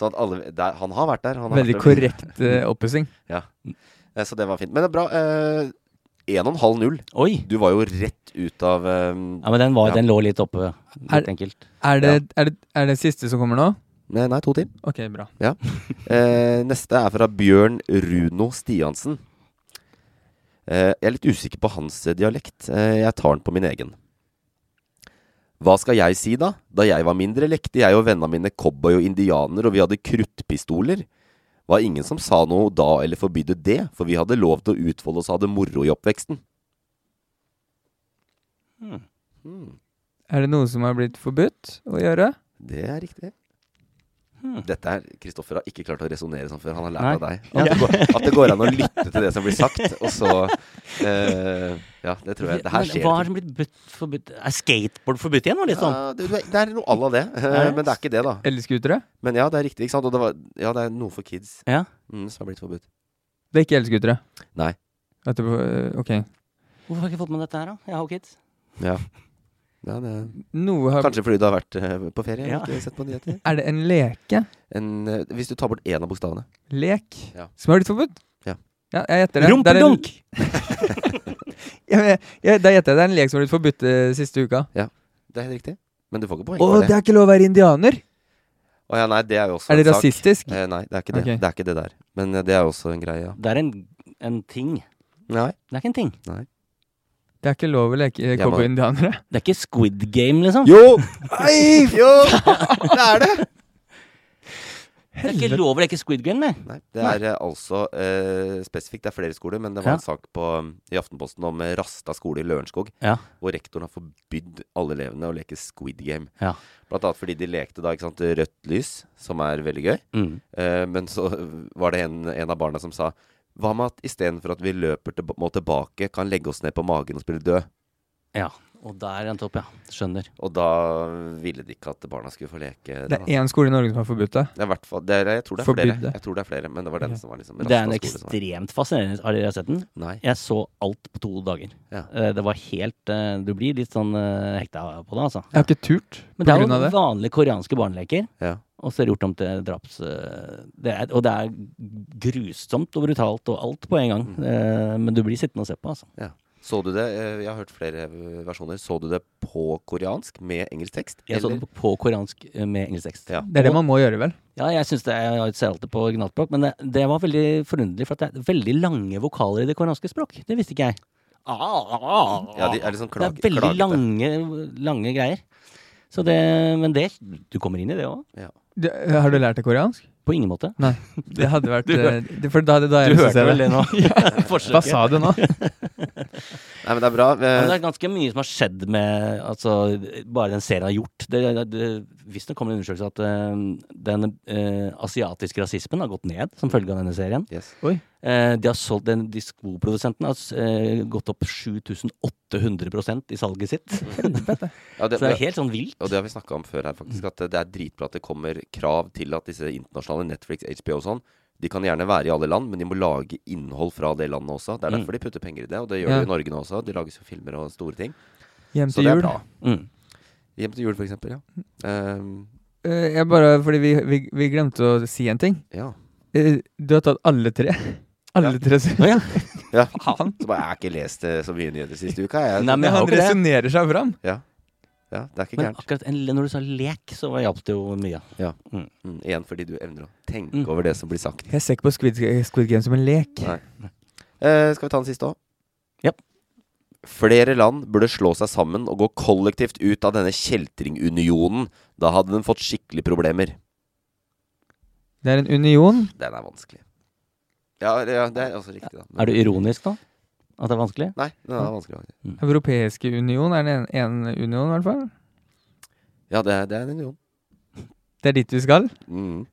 Så at alle der, Han har vært der. Han har Veldig vært der. korrekt uh, oppussing. Ja. Eh, Så det var fint. Men det er bra. Eh, 1,5-0. Oi! Du var jo rett ut av um, Ja, men den, var, ja. den lå litt oppe. Er- Litt enkelt. Er det, er, det, er det siste som kommer nå? Nei, nei, to til. Ok, bra. Ja. Eh, neste er fra Bjørn Runo Stiansen. Eh, jeg er litt usikker på hans dialekt. Eh, jeg tar den på min egen. Hva skal jeg si, da? Da jeg var mindre, lekte jeg og vennene mine cowboy og indianer, og vi hadde kruttpistoler. Var ingen som sa noe da eller forbydde det, for vi hadde lov til å utfolde oss og ha det moro i oppveksten. Hmm. Er det noe som har blitt forbudt å gjøre? Det er riktig. Dette her, Kristoffer har ikke klart å resonnere sånn før. Han har lært Nei. av deg. At det, går, at det går an å lytte til det som blir sagt, og så uh, Ja, det tror jeg. Det her Men skjer. Hva har som blitt butt, forbudt? Er skateboard forbudt igjen liksom? Ja, det, det er noe à la det, Er men det er ikke det, da. Elskutere? Men ja, det er riktig. ikke sant? Og det, var, ja, det er noe for kids Ja. mm, som har blitt forbudt. Det er ikke elskutere? Nei. Det, var- eh, ok. Hvorfor har jeg ikke fått med dette her, da? Jeg har jo kids. Ja. Ja, det Noe har Kanskje fordi du har vært eh, på ferie Ja. og ikke sett på nyheter? Er det en leke? En, eh, hvis du tar bort én av bokstavene. Lek? Ja. Som har blitt forbudt? Ja. Ja, jeg gjetter det. Det Rumpedunk! Da gjetter jeg det er en lek som har blitt forbudt uh, siste uka. Ja, det er helt riktig. Men du får ikke poeng Å, for det det. er ikke lov å være indianer! Å ja, nei, det er jo også Er det en sak. rasistisk? Eh, nei, det er ikke det. Okay. Det er ikke det der. Men det er også en greie, ja. Det er en, en ting. Nei. Det er ikke en ting. Nei. Det er ikke lov å leke cowboy-indianere. Det er ikke Squid Game, liksom. Jo! Nei, jo! Det er det! Det er ikke lov å leke Squid Game, det. Nei, det er nei. altså eh, spesifikt. Det er flere skoler, men det var Ja. en sak på, i Aftenposten om eh, Rasta skole i Lørenskog. Ja. Hvor rektoren har forbydd alle elevene å leke Squid Game. Ja. Blant annet fordi de lekte da ikke sant, rødt lys, som er veldig gøy. Mm. Eh, men så var det en, en av barna som sa Hva med at istedenfor at vi løper til, må tilbake, kan legge oss ned på magen og spille død? Ja. Og der endte opp, ja. Skjønner. Og da ville de ikke at barna skulle få leke Det er én skole i Norge som har forbudt det. Det er hvert fall, det er, jeg tror det er flere. Jeg tror det er flere, men det var den som var liksom Det er en ekstremt fascinerende Har dere sett den? Nei. Jeg så alt på to dager. Ja. Eh, Det var helt eh, Du blir litt sånn eh, hekta på det, altså. Jeg har ikke turt Men på det er grunn av jo vanlige koreanske barneleker. Ja. Og så er det gjort om til draps... eh, Det er, og det er grusomt og brutalt og alt på en gang. Mm. Eh, Men du blir sittende og se på, altså. Ja. Så du det? eh, Jeg har hørt flere versjoner. Så du det på koreansk med engelsk tekst? Jeg så det på koreansk med engelsk tekst. Ja. Det er det man må gjøre, vel? Ja, jeg synes det, jeg ser alltid på originalspråk, men det, det var veldig forunderlig, for at det er veldig lange vokaler i det koreanske språk. Det visste ikke jeg. Ja, de er liksom klag- det er veldig klagete. lange, lange greier. Så det, men det, du kommer inn i det òg. Ja. Det, har du lært deg koreansk? På ingen måte. Nei. Det hadde vært Du eh, For da da Du jeg lyst hørte vel det nå? Hva sa du nå? Nei, men det er bra. Men det Eh, er ganske mye som har skjedd med altså, bare den serien har gjort. Det, det, det, Visstnok kom det en undersøkelse at uh, den uh, asiatiske rasismen har gått ned som følge av denne serien. yes. Oi. Eh, de har solgt, den, de skoprodusentene har eh, gått opp 7800 i salget sitt. Ja, Så det er helt sånn vilt. Og det har vi snakka om før her, faktisk. At det er dritbra at det kommer krav til at disse internasjonale Netflix, HBO og sånn, de kan gjerne være i alle land, men de må lage innhold fra det landet også. Det er Mm. derfor de putter penger i det, og det gjør Ja. de i Norge nå også. De lages jo filmer og store ting. Hjem Så det er jul. bra. Mm. Hjem til jul, for eksempel. Ja. Um, Eh, Jeg bare, fordi vi, vi, vi glemte å si en ting. ja. Eh, Du har tatt alle tre. Alle Ja. tre. Ja. ja. Faen. Så bare, jeg har ikke lest eh, så mye nyheter siste uka. Jeg, Nei, men jeg Han resonnerer seg fram. ja. ja, det er ikke Men gærent. akkurat en, når du sa lek, så hjalp det jo mye. Ja. Mm. Mm, igjen fordi du evner å tenke Mm. over det som blir sagt. Jeg ser ikke på Squid, Squid Game som en lek. Nei. Uh, skal vi ta den siste òg? Ja. Flere land burde slå seg sammen og gå kollektivt ut av denne kjeltringunionen. Da hadde den fått skikkelig problemer. Det er en union. Den er vanskelig. Ja, ja det er også riktig, da. Men- Er du ironisk da? At det er vanskelig? Nei, den er vanskelig. Mm. Europeiske union er en, en union, i hvert fall. Ja, det er, det er en union. Det er dit vi skal. Mm.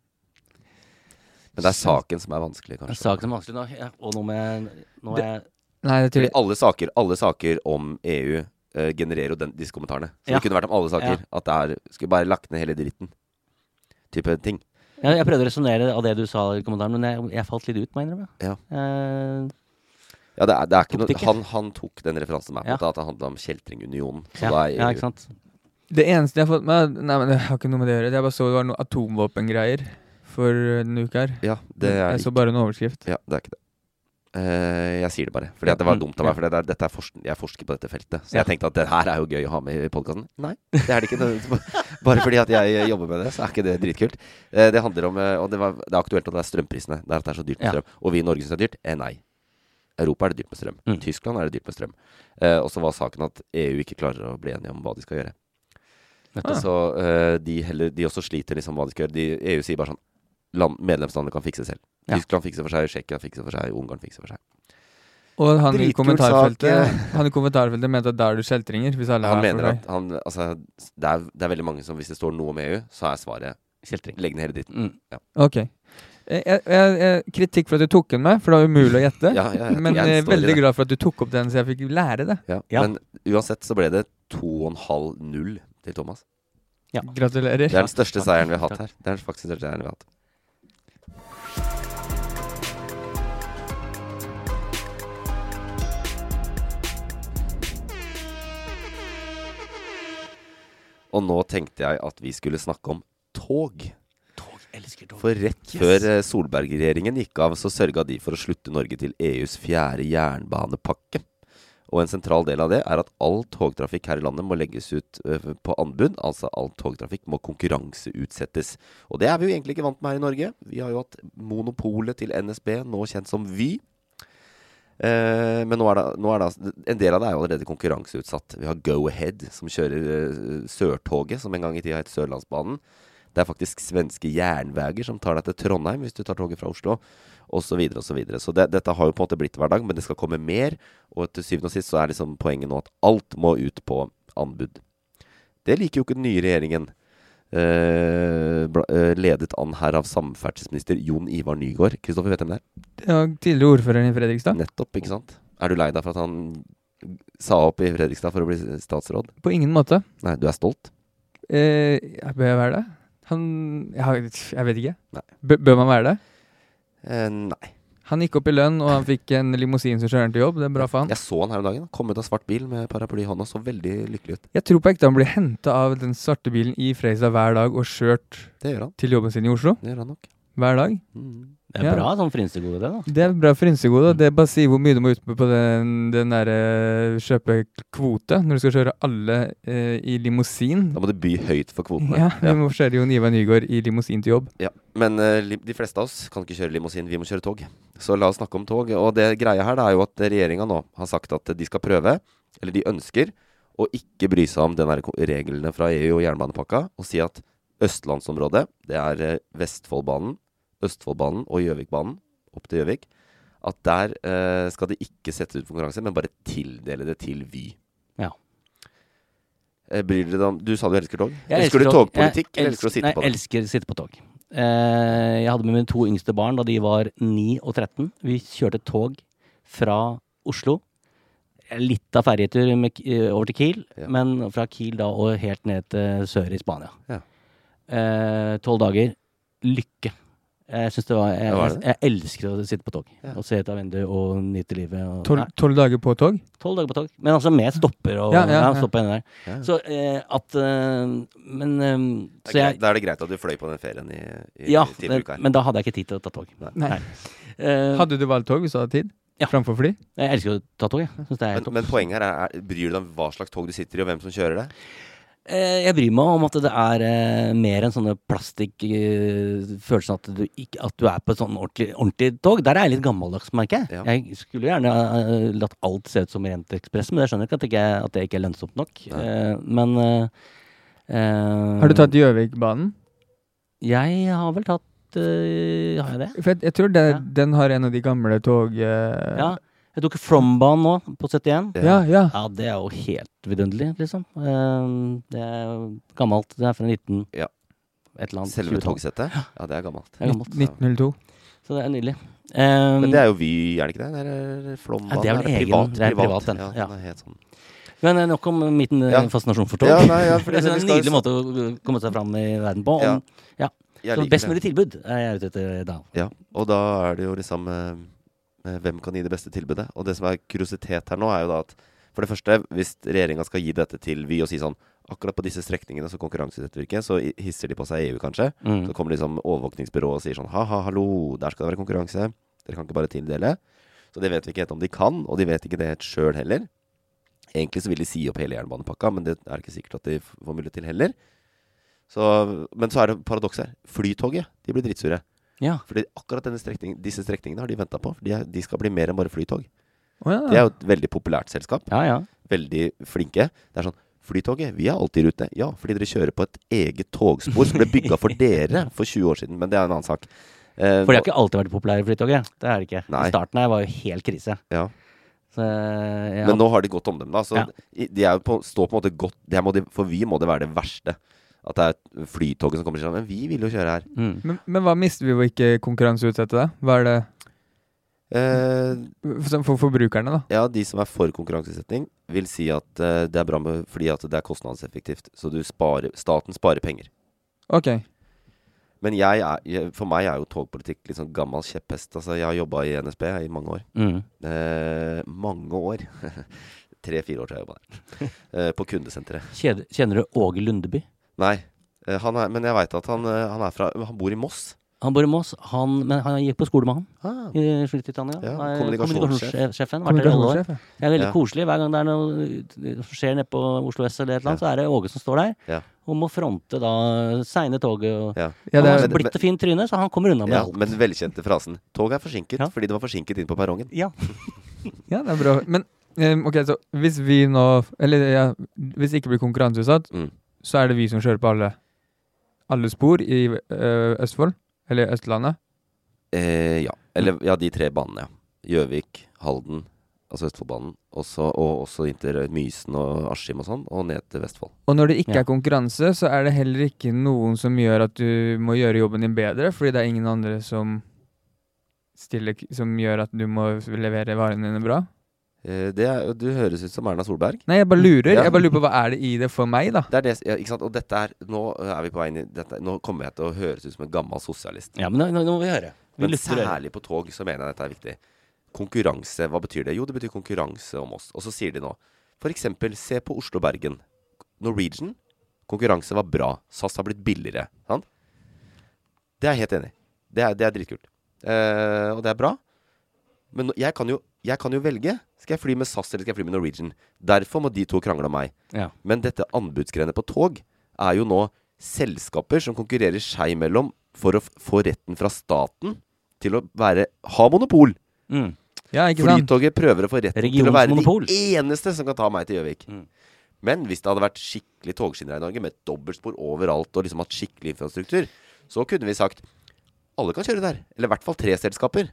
Men det er saken som er vanskelig, kanskje. Det er saken som er vanskelig nå. Ja, og nå med nå er jeg, Nei, det Fordi alle saker, alle saker om EU eh, genererer jo den, disse kommentarene. Så Ja. det kunne vært om alle saker. At det er Skulle bare lagt ned hele dritten. Type ting. jeg, jeg prøvde å resonnere av det du sa i kommentaren, men jeg, jeg falt litt ut, må jeg innrømme. Ja. Eh, Ja, det er, det er ikke Tok noe ikke? han, han tok den referansen med, på en Ja. måte, at det handla om Kjeltringunionen. Så ja, da er ja, EU ikke sant? Det eneste jeg har fått med Nei, men det har ikke noe med det å gjøre. Jeg bare så det var noe atomvåpengreier for denne uka her. Ja, det er Jeg så ikke bare en overskrift. Ja, det er ikke det. Eh, jeg sier det bare. Fordi at det var Mm, dumt av meg. For det er, dette er forsk jeg forsker på dette feltet. Så jeg tenkte at det her er jo gøy å ha med i podkasten. Nei, det er det ikke. Bare fordi at jeg jobber med det, så er ikke det dritkult. Uh, det handler om eh, Og det, var, det er aktuelt at det er strømprisene. Det er at det er så dyrt med Ja. strøm. Og vi i Norge syns det er dyrt? Eh, nei. Europa er det dyrt med strøm. Mm. Tyskland er det dyrt med strøm. Uh, og så var saken at EU ikke klarer å bli enige om hva de skal gjøre. Ah. Så de, heller, de også sliter liksom hva de skal gjøre. De, EU sier bare sånn land, Medlemslandene kan fikse selv. Tyskland fikser for seg, Tsjekkia fikser for seg, Ungarn fikser for seg. Og han i kommentarfeltet. Han i kommentarfeltet mente at da er du kjeltringer. Hvis alle Han er mener at han, altså, det, er, det er veldig mange som hvis det står noe om EU, så er svaret Kjeltring. legg ned hele dritten. Mm. Ja. Ok. Eh, Jeg, jeg, jeg, kritikk for at du tok den med, for det var umulig å gjette. Ja, ja, ja. Men Jeg er veldig glad for at du tok opp den, så jeg fikk lære det. Ja. Ja. Men uansett så ble det 2,5-0 til Thomas. Ja. Gratulerer. Det er den største seieren vi har hatt her. Det er faktisk den største seieren vi har hatt. Og nå tenkte jeg at vi skulle snakke om tog. Tog, elsker tog. For rett Yes. før eh, Solberg-regjeringen gikk av, så sørga de for å slutte Norge til EUs fjerde jernbanepakke. Og en sentral del av det er at all togtrafikk her i landet må legges ut på anbud. Altså all togtrafikk må konkurranseutsettes. Og det er vi jo egentlig ikke vant med her i Norge. Vi har jo hatt monopolet til NSB, nå kjent som Vy. Eh, men nå er, det, nå er det En del av det er jo allerede konkurranseutsatt. Vi har Go-Ahead, som kjører eh, Sørtoget, som en gang i tida het Sørlandsbanen. Det er faktisk svenske jernveger som tar deg til Trondheim hvis du tar toget fra Oslo, osv. Så, videre, og så, videre. så det, dette har jo på en måte blitt hverdag, men det skal komme mer. Og til syvende og sist så er liksom poenget nå at alt må ut på anbud. Det liker jo ikke den nye regjeringen. Eh, eh, ledet an her av samferdselsminister Jon Ivar Nygård. Kristoffer vet du hvem det er? Ja, tidligere ordføreren i Fredrikstad. Nettopp, ikke sant? Er du lei deg for at han sa opp i Fredrikstad for å bli statsråd? På ingen måte. Nei, du er stolt? Uh, jeg bør jeg være det? Han Jeg, har, jeg vet ikke. Bør man være det? Uh, nei. Han gikk opp i lønn, og han fikk en limousin som kjører til jobb. Det er bra for han. Jeg så han her om dagen. Kom ut av svart bil med paraply i hånda. Så veldig lykkelig ut. Jeg tror på ekte han blir henta av den svarte bilen i Freisa hver dag og kjørt til jobben sin i Oslo. Det gjør han nok. Hver dag. Det er bra sånn frynsegode, det, da. Det er bra frynsegode. og Det bare sier hvor mye du må ut på den, den derre kjøpe kvote når du skal kjøre alle eh, i limousin. Da må du by høyt for kvotene. Ja, vi må kjøre Jon Ivar Nygaard i limousin til jobb. Ja, Men eh, de fleste av oss kan ikke kjøre limousin, vi må kjøre tog. Så la oss snakke om tog. Og det greia her det er jo at regjeringa nå har sagt at de skal prøve, eller de ønsker, å ikke bry seg om den reglene fra EU og jernbanepakka, og si at østlandsområdet, det er eh, Vestfoldbanen, Østfoldbanen og Gjøvikbanen opp til Gjøvik, at der eh, skal de ikke sette ut konkurranse, men bare tildele det til Vy. Ja. Eh, bryr dere deg om Du sa du elsker tog. Jeg elsker du tog. togpolitikk, Jeg eller elsker du å sitte nei, på det? elsker å sitte på tog. Eh, jeg hadde med mine to yngste barn da de var 9 og 13. Vi kjørte tog fra Oslo. Litt av ferjetur eh, over til Kiel, men fra Kiel da og helt ned til sør i Spania. Ja. Eh, Tolv dager. Lykke. Jeg synes det var Jeg, jeg, det? jeg elsker å sitte på tog. Ja. Og se ut av vinduet og nyte livet. Og, Tolv Nei, tolv dager på tog? Tolv dager på tog. Men altså med stopper og Ja, ja, ja, ja. stopp på ene der. Så eh, at eh, Men eh, så er jeg, da er det greit at du fløy på den ferien i, i ja, tidligere men, men da hadde jeg ikke tid til å ta tog. Nei. Eh, Hadde du valgt tog hvis du hadde tid? Ja. Framfor fly? Jeg elsker å ta tog, jeg. jeg. Det er Men, men poenget her er, er Bryr du deg om hva slags tog du sitter i, og hvem som kjører det? Eh, jeg bryr meg om at det er eh, mer enn sånne plastikk eh, Følelsen at du, ikke, at du er på et sånn ordentlig, ordentlig tog. Der er jeg litt gammeldags, merker jeg. Ja. Jeg skulle gjerne latt alt se ut som Rent Ekspress, men jeg skjønner ikke at, det ikke, at det ikke er lønnsomt nok. Eh, men eh, eh, Har du tatt Gjøvikbanen? Jeg har vel tatt Har jeg det? For jeg, jeg tror det, den har en av de gamle tog... Ja. Jeg tok From-banen nå, på 71. Ja, ja. Ja, det er jo helt vidunderlig, liksom. Eh, det er gammelt. Det er fra 19... Ja. Et eller annet. Selve togsettet? Ja, det er gammelt. Det er gammelt. 1902. Så det er nydelig. Um, Men det er jo Vy, er det ikke det? Det er Flåmbanen. Ja, det er vel egen- privat, det er privat, den. Ja, Ja. den er helt sånn. Men eh, nok om min eh, Ja. fascinasjon for tog. Ja, nei, ja, det er en nydelig måte å komme seg fram i verden på. Ja. Om, ja. Så best mulig tilbud er jeg ute etter da. Ja, og da er det jo liksom eh, eh, Hvem kan gi det beste tilbudet? Og det som er kuriositet her nå, er jo da at for det første, hvis regjeringa skal gi dette til Vy og si sånn Akkurat på disse strekningene som konkurranseutsetter ikke, så hisser de på seg EU, kanskje. Mm. Så kommer liksom overvåkningsbyrået og sier sånn ha-ha, hallo, der skal det være konkurranse. Dere kan ikke bare tildele. Så det vet vi ikke helt om de kan, og de vet ikke det helt sjøl heller. Egentlig så vil de si opp hele jernbanepakka, men det er ikke sikkert at de får mulighet til heller. Så, men så er det paradokset her. Flytoget, de blir drittsure. Ja. Fordi akkurat denne strekning, disse strekningene har de venta på. For de, de skal bli mer enn bare flytog. Oh, ja. Det er jo et veldig populært selskap. Ja, ja. Veldig flinke. Det er sånn Flytoget, vi er alltid i rute. Ja, fordi dere kjører på et eget togspor som ble bygga for dere for 20 år siden. Men det er en annen sak. Eh, For de har ikke alltid vært populære i Flytoget. Det er det ikke. Nei. I starten her var jo helt krise. Ja. Så, ja. Men nå har de godt omdømme, da. Så Ja. de er jo på, står på en måte godt må de, For vi må det være det verste. At det er Flytoget som kommer og sier sånn Men vi vil jo kjøre her. Mm. Men, men hva mister vi ved å ikke konkurranseutsette det? Hva er det Eh, for, for forbrukerne, da? Ja, de som er for konkurranseutsetting, vil si at uh, det er bra med, fordi at det er kostnadseffektivt. Så du sparer, staten sparer penger. Ok. Men jeg er, jeg, for meg er jo togpolitikk litt sånn gammel kjepphest. Altså, jeg har jobba i NSB i mange år. Mm. Eh, mange år. tre-fire år til jeg jobba der. Eh, på kundesenteret. Kjenner du Åge Lundeby? Nei, eh, han er, men jeg veit at han, eh, han er fra Han bor i Moss. Han bor i Moss, han, men han gikk på skole med han Ah. i Storbritannia. Ja. Kommunikasjonssjefen. Kommunikasjonssjef, ja. Det er veldig Ja. koselig. Hver gang det er noe skjer nede på Oslo S eller et eller annet, så er det Åge som står der Ja. og må fronte da seine toget. Og, Ja. Ja, han det har er- så blitt og fint tryne, så han kommer unna med Ja, alt. men den velkjente frasen 'Toget er forsinket Ja. fordi det var forsinket inn på perrongen'. Ja. Ja, det er bra. Men um, ok, så hvis vi nå Eller ja, hvis det ikke blir konkurranseutsatt, Mm. Så er det vi som kjører på alle, alle spor i eh, Østfold? Eller Østlandet? Eh, ja. Eller ja, de tre banene, ja. Gjøvik, Halden, altså Østfoldbanen. Også, og også inn til Mysen og Askim og sånn, og ned til Vestfold. Og når det ikke Ja. er konkurranse, så er det heller ikke noen som gjør at du må gjøre jobben din bedre, fordi det er ingen andre som stiller Som gjør at du må levere varene dine bra. Eh, det er, du høres ut som Erna Solberg. Nei, jeg bare lurer. Ja. Jeg bare lurer på hva er det i det for meg, da? Det er det, ja, ikke sant? Og dette er Nå er vi på vei inn i dette, Nå kommer jeg til å høres ut som en gammel sosialist. Ja, men nå, nå må vi høre. Vi Men særlig på tog så mener jeg dette er viktig. Konkurranse, hva betyr det? Jo, det betyr konkurranse om oss. Og så sier de nå eksempel, se på Oslo-Bergen. Norwegian. Konkurranse var bra. SAS har blitt billigere. Sant? Det er jeg helt enig i. Det er, det er dritkult. Eh, og det er bra. Men jeg kan, jo, jeg kan jo velge. Skal jeg fly med SAS eller skal jeg fly med Norwegian? Derfor må de to krangle om meg. Ja. Men dette anbudsgreiene på tog er jo nå selskaper som konkurrerer seg imellom for å få retten fra staten til å være, ha monopol. Mm. Ja? Flytoget prøver å få retten til å være monopol. de eneste som kan ta meg til Gjøvik. Mm. Men hvis det hadde vært skikkelig togskinner i Norge, med dobbeltspor overalt og liksom hatt skikkelig infrastruktur, så kunne vi sagt alle kan kjøre der. Eller i hvert fall tre selskaper.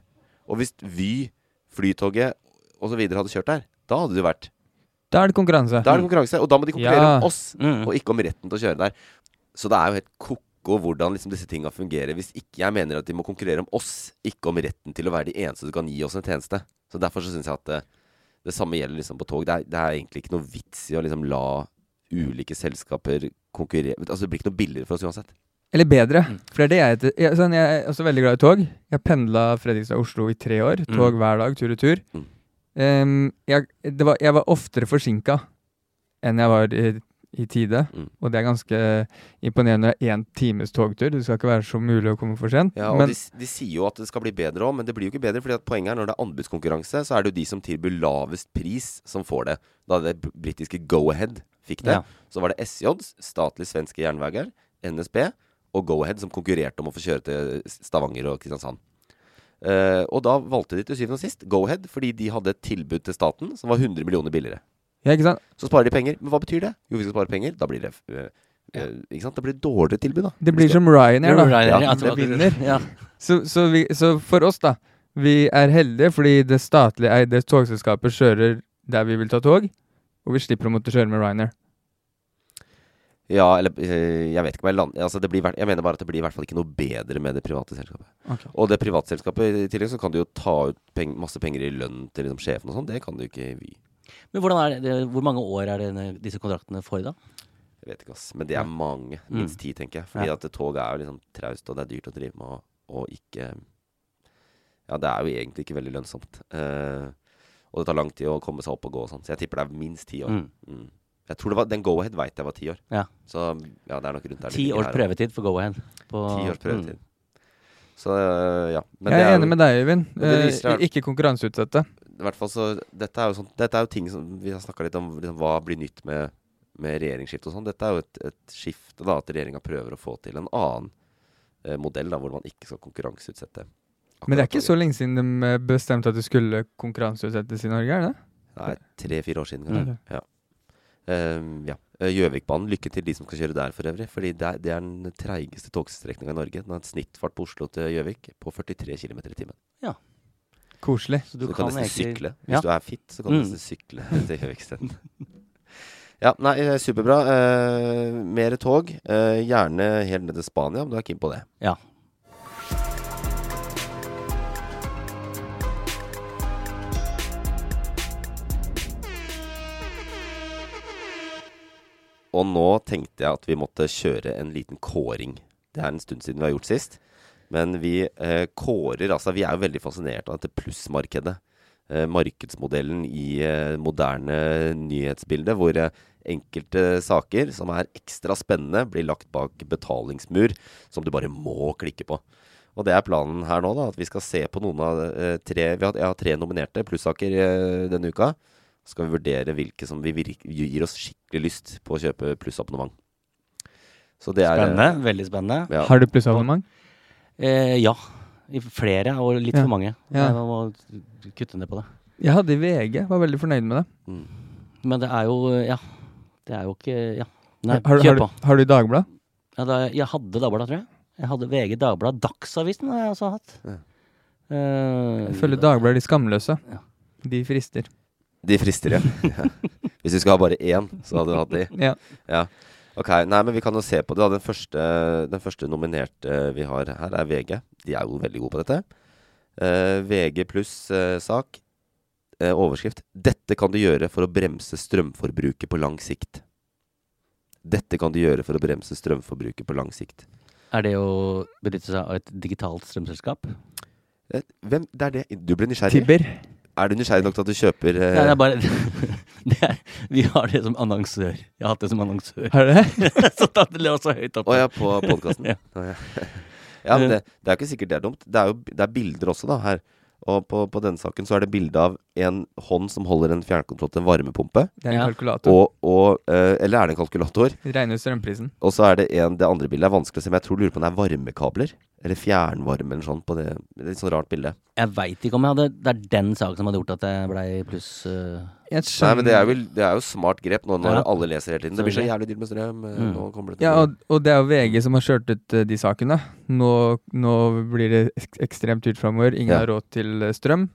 Og hvis Vy, Flytoget osv. hadde kjørt der, da hadde det vært Da er det konkurranse. Da er det konkurranse, og da må de konkurrere Ja. om oss, Mm. og ikke om retten til å kjøre der. Så det er jo helt ko-ko hvordan liksom disse tinga fungerer, hvis ikke jeg mener at de må konkurrere om oss, ikke om retten til å være de eneste som kan gi oss en tjeneste. Så derfor så syns jeg at det, det samme gjelder liksom på tog. Det er, det er egentlig ikke noe vits i å liksom la ulike selskaper konkurrere Altså det blir ikke noe billigere for oss uansett. Eller bedre. Mm. For det er det jeg heter. Jeg, sånn, jeg er også veldig glad i tog. Jeg pendla Fredrikstad-Oslo i tre år. Tog Mm. hver dag, tur og tur. Mm. Um, jeg, det var, jeg var oftere forsinka enn jeg var i, i tide. Mm. Og det er ganske imponerende. Én times togtur. Det skal ikke være så mulig å komme for sent. Ja, og men de, de sier jo at det skal bli bedre òg, men det blir jo ikke bedre. fordi at poenget er når det er anbudskonkurranse, så er det jo de som tilbyr lavest pris, som får det. Da det br- britiske Go-Ahead fikk det, Ja. så var det SJ, statlig svenske jernveier, NSB og Go-Ahead som konkurrerte om å få kjøre til Stavanger og Kristiansand. Uh, og da valgte de til syvende og sist Go-Ahead fordi de hadde et tilbud til staten som var 100 millioner billigere. ja, ikke sant? Så sparer de penger. Men hva betyr det? Jo, vi skal spare penger. Da blir det uh, eh, Ikke sant? Det blir dårligere tilbud, da. Det blir som Ryanair, da. Ryanair, Ja, ja, det det vinner. Ja. Så, så, vi, så for oss, da. Vi er heldige fordi det statlig eide togselskapet kjører der vi vil ta tog. Og vi slipper å måtte kjøre med Ryanair. Ja, eller eh, jeg vet ikke om jeg lander altså det blir, Jeg mener bare at det blir i hvert fall ikke noe bedre med det private selskapet. Okay. Og det private selskapet i tillegg så kan du jo ta ut peng, masse penger i lønn til liksom, sjefen og sånn. Det kan du ikke Vy. Men er det, hvor mange år er det disse kontraktene for, da? Jeg vet ikke, ass. Men det er mange. Mm. Minst ti, tenker jeg. Fordi Ja. at toget er jo liksom traust, og det er dyrt å drive med, og, og ikke Ja, det er jo egentlig ikke veldig lønnsomt. Uh, og det tar lang tid å komme seg opp og gå og sånn. Så jeg tipper det er minst ti år. Mm. Mm. Jeg tror det var Den Go-Ahead veit jeg var ti år. Ja. Så ja, det er nok rundt der. Ti års prøvetid for Go-Ahead. Ti års prøvetid. Mm. Så øh, ja. Men jeg det er enig med deg, Øyvind. Eh, ikke konkurranseutsette. I hvert fall så Dette er jo, sånt, dette er jo ting som Vi har snakka litt om liksom, hva blir nytt med, med regjeringsskifte og sånn. Dette er jo et, et skifte, da. At regjeringa prøver å få til en annen eh, modell, da, hvor man ikke skal konkurranseutsette. Men det er ikke så lenge siden de eh, bestemte at det skulle konkurranseutsettes i Norge, er det? Nei, tre-fire år siden. Mm. kanskje. Ja. Ehm, ja. Eh, Gjøvikbanen, lykke til de som skal kjøre der for øvrig. Fordi det er, det er den treigeste togstrekninga i Norge. Den har et snittfart på Oslo til Gjøvik på 43 km i timen. Ja. Koselig. Så Så du, kan, nesten egentlig- sykle. Hvis Ja. du er fit, så kan du Mm. nesten sykle til Gjøvik isteden. Ja, nei, eh, superbra. Uh, mer tog. Uh, gjerne helt ned til Spania, om du er keen på det. Ja. Og nå tenkte jeg at vi måtte kjøre en liten kåring. Det er en stund siden vi har gjort sist. Men vi eh, kårer Altså, vi er jo veldig fascinert av dette plussmarkedet. eh, markedsmodellen i eh, moderne nyhetsbilde, hvor eh, enkelte saker som er ekstra spennende, blir lagt bak betalingsmur som du bare må klikke på. Og det er planen her nå, da, at vi skal se på noen av eh, tre Vi har, jeg har tre nominerte plussaker eh, denne uka. Skal vi vurdere hvilke som vi gir oss skikkelig lyst på å kjøpe plussabonnement. Så det er eh, Spennende. Veldig spennende. Ja. Har du plussabonnement? Eh, ja. I flere, og litt Ja. for mange. Ja. Jeg må kutte ned på det. Jeg hadde i VG, var veldig fornøyd med det. Mm. Men det er jo Ja. Det er jo ikke Ja. Nei, har, kjør du, på. har du Dagbladet? Ja, da, jeg hadde Dagbladet, tror jeg. Jeg hadde VG, Dagbladet, Dagsavisen har jeg også hatt. Eh, Jeg føler Dagbladet er de skamløse. De frister. De frister, ja. ja. Hvis vi skulle ha bare én, så hadde vi hatt de. Ja. Ok, nei, men vi kan jo se på det. da. Den første, den første nominerte vi har her, er VG. De er jo veldig gode på dette. Uh, VG pluss eh, sak. uh, overskrift. 'Dette kan du gjøre for å bremse strømforbruket på lang sikt'. Dette kan du gjøre for å bremse strømforbruket på lang sikt. Er det å benytte seg av et digitalt strømselskap? Eh, Hvem, det er det. Du ble nysgjerrig? Tibber. Er du nysgjerrig nok til at du kjøper eh, Nei, det er bare det er, Vi har det som annonsør. Jeg har hatt det som annonsør. Har du det? så da det lå så høyt oppe. Å ja, på podkasten? Ja. ja. ja, men det, det er ikke sikkert det er dumt. Det er jo det er bilder også, da, her. Og på, på denne saken så er det bilde av en hånd som holder en fjernkontroll til en varmepumpe. Det er en kalkulator. Og, og, uh, eller er det en kalkulator? Regner ut strømprisen. Og så er det en, det andre bildet er vanskelig å se, men jeg tror lurer på om det er varmekabler. Eller fjernvarme eller sånn på det. Det er Litt sånn rart bilde. Jeg veit ikke om jeg hadde Det er den saken som hadde gjort at jeg blei pluss øh, Nei, men det er, jo, det er jo smart grep nå når Ja. alle leser hele tiden. Det blir så jævlig dyrt med strøm. eh, Mm. Nå kommer det til Ja, og, og det er jo VG som har kjørt ut eh, de sakene. Nå, nå blir det ek ekstremt dyrt framover. Ingen Ja. har råd til strøm.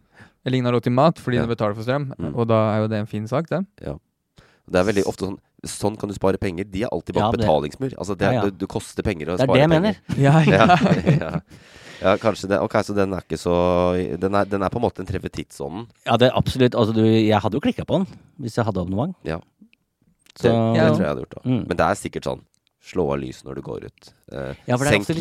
Eller ingen har råd til mat fordi Ja. de betaler for strøm. Mm. Og da er jo det en fin sak, det. Ja. Det er veldig ofte sånn Sånn kan du spare penger. De er alltid bak Ja, betalingsmur. Altså det, Ja, ja. Det, koster penger å Det er det jeg penger. mener. Ja, ja. ja. ja, kanskje det. Ok, så den er ikke så Den er, den er på en måte en treffer tidsånden. Ja, det er absolutt Altså, du, jeg hadde jo klikka på den hvis jeg hadde abonnement. Ja. Så, Det, det tror jeg hadde gjort. da Mm. Men det er sikkert sånn. Slå av lyset når du går ut. Eh, Ja, for det er senk sånn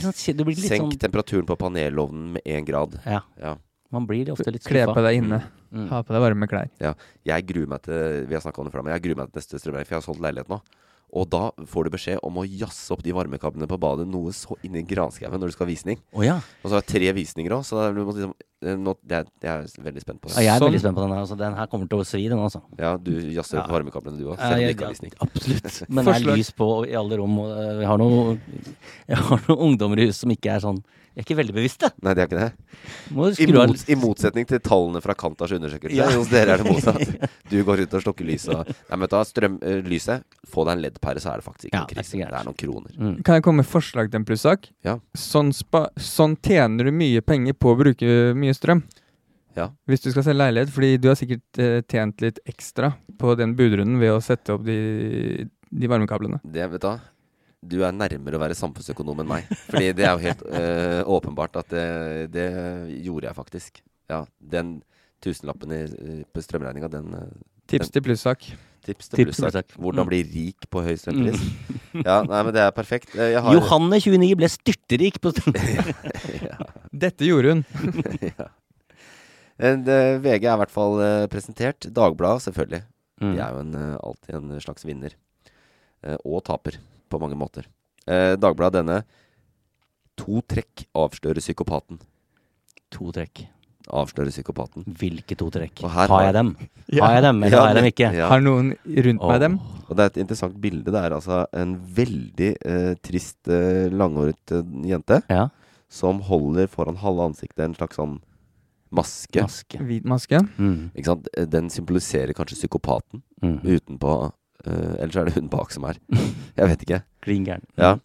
litt senk sånn- temperaturen på panelovnen med én grad. Ja. Ja. Man blir ofte litt Kle skuffa. på deg inne. Mm. Ha på deg varme klær. Ja. Jeg gruer meg til Vi har om det før, men jeg gruer meg til neste strømregning, for jeg har solgt leilighet nå. Og da får du beskjed om å jazze opp de varmekablene på badet noe så inni granskauen når du skal ha visning. Oh, ja. Og så har jeg tre visninger òg, så du må liksom eh, nå, det er, Jeg er veldig spent på det. ja. Jeg er Sånn. veldig spent på den her. Altså, den her kommer til å svi, den altså. Ja, du jazzer opp varmekablene du òg, Ja, selv om du ikke har visning. Absolutt. Men det er lys på i alle rom, og jeg har noen Jeg har noen ungdommer i huset som ikke er sånn De er ikke veldig bevisste. Nei, det er ikke det. Må I, mot, I motsetning til tallene fra Kantas undersøkelse. Ja. Hos dere er det motsatt. Du går ut og slukker lyset. og- Nei, men vet du hva, strøm, eh, lyset, få deg en LED-pære, så er det faktisk ikke Ja, noe det er krise. Det er noen kroner. Mm. Kan jeg komme med forslag til en plussak? Ja. Sånn, spa sånn tjener du mye penger på å bruke mye strøm. Ja. Hvis du skal selge leilighet, fordi du har sikkert uh, tjent litt ekstra på den budrunden ved å sette opp de, de varmekablene. Det, vet du. Du er nærmere å være samfunnsøkonom enn meg. Fordi det er jo helt eh, åpenbart at det, det gjorde jeg faktisk. Ja, den tusenlappen i, på strømregninga, den eh, Tips til plussak. Tips til Tips plussak. plussak. Hvordan Mm. bli rik på høy strømpris. Ja, nei, men det er perfekt. Eh, Jeg har, Johanne 29 ble styrterik på strømpris! ja. Dette gjorde hun. ja. En, eh, VG er i hvert fall uh, presentert. Dagbladet, selvfølgelig. Mm. De er jo en, alltid en slags vinner. Uh, og taper, på mange måter. Eh, Dagbladet denne. To trekk avslører psykopaten. To trekk. Avslører psykopaten. Hvilke to trekk? Har jeg dem? Ja. Har jeg dem, eller Ja, har jeg dem ikke? ja. Har noen rundt meg dem? Og det er et interessant bilde. Det er altså en veldig eh, trist, eh, langhåret eh, jente Ja. som holder foran halve ansiktet en slags sånn maske. Maske. Hvit maske. Mm. Ikke sant? Den symboliserer kanskje psykopaten Mm. utenpå. Eh, eller så er det hun bak som er. Jeg vet ikke. Klin gæren. Ja.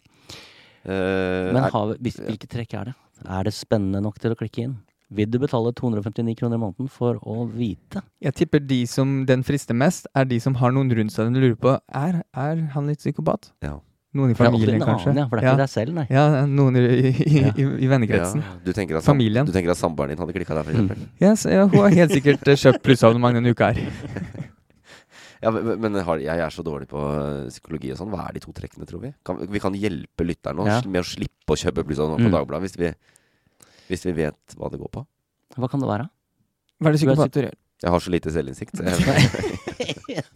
Uh, Men har, vi- hvilke trekk er det? Er det spennende nok til å klikke inn? Vil du betale 259 kroner i måneden for å vite? Jeg tipper de som den frister mest, er de som har noen rundt seg den lurer på Er, er han litt psykopat. Ja. Noen i familien, kanskje. annen, ja, for det er ikke deg selv, nei. Ja, noen i, i, i, i vennekretsen. ja. Du tenker at, sam- Familien. Du tenker at samboeren din hadde klikka der, f.eks.? Mm. Yes, ja, hun har helt sikkert eh, kjøpt plussabonnement denne uka her. Ja, men men har, jeg er så dårlig på eh, psykologi og sånn. Hva er de to trekkene, tror vi? Kan, vi kan hjelpe lytterne Ja. med å slippe å kjøpe plussabonnement på Mm. Dagbladet hvis vi, hvis vi vet hva det går på. Hva kan det være? Hva er det Du er psykopater gjør? Jeg har så lite selvinnsikt. Jeg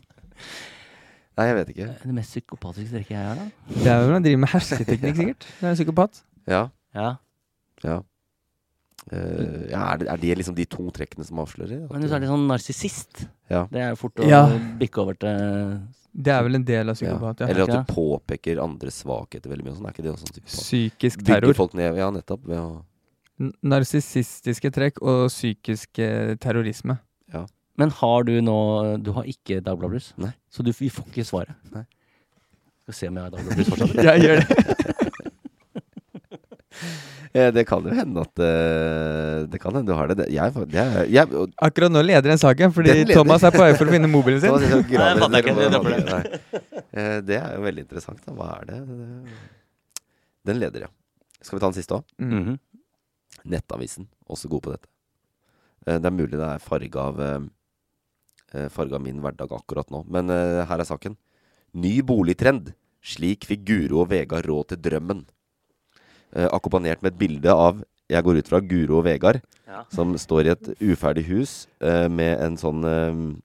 Nei, jeg vet ikke. Det mest psykopatiske trekket jeg har, da? Det er vel når man driver med hersketeknikk, sikkert. Det er en psykopat. Ja. Ja. Ja. Eh, ja, er, det, er det liksom de to trekkene som avslører? Men hvis du er litt sånn narsissist, Ja. det er jo fort å Ja. bikke over til Det er vel en del av psykopat, ja. Eller at du påpeker andres svakheter veldig mye. Sånn. Er ikke det også psykopat? Psykisk Bygger folk ned, ja, nettopp. Ved å Narsissistiske trekk og psykisk eh, terrorisme. Ja. Men har du nå Du har ikke Dagbladet-blues? Så du, vi får ikke svaret? Nei. Skal se om jeg har Dagbladet-blues fortsatt. Ja, gjør det. Eh, Det kan jo hende at eh, Det kan hende du har det. Jeg, jeg, jeg, og- Akkurat nå leder den saken, fordi Den. Thomas er på vei for å finne mobilen sin. Er Nei, ikke, det dropper det. Eh, Det er jo veldig interessant. Da. Hva er det? Den leder, ja. Skal vi ta den siste òg? Mm. -hmm. Nettavisen. Også god på dette. Eh, Det er mulig det er farge av Farge av min hverdag akkurat nå. Men her er saken. Ny boligtrend. Slik fikk Guro og Vegard råd til drømmen. Eh, Akkompagnert med et bilde av jeg går ut fra Guro og Vegard, Ja. som står i et uferdig hus uh, med en sånn uh,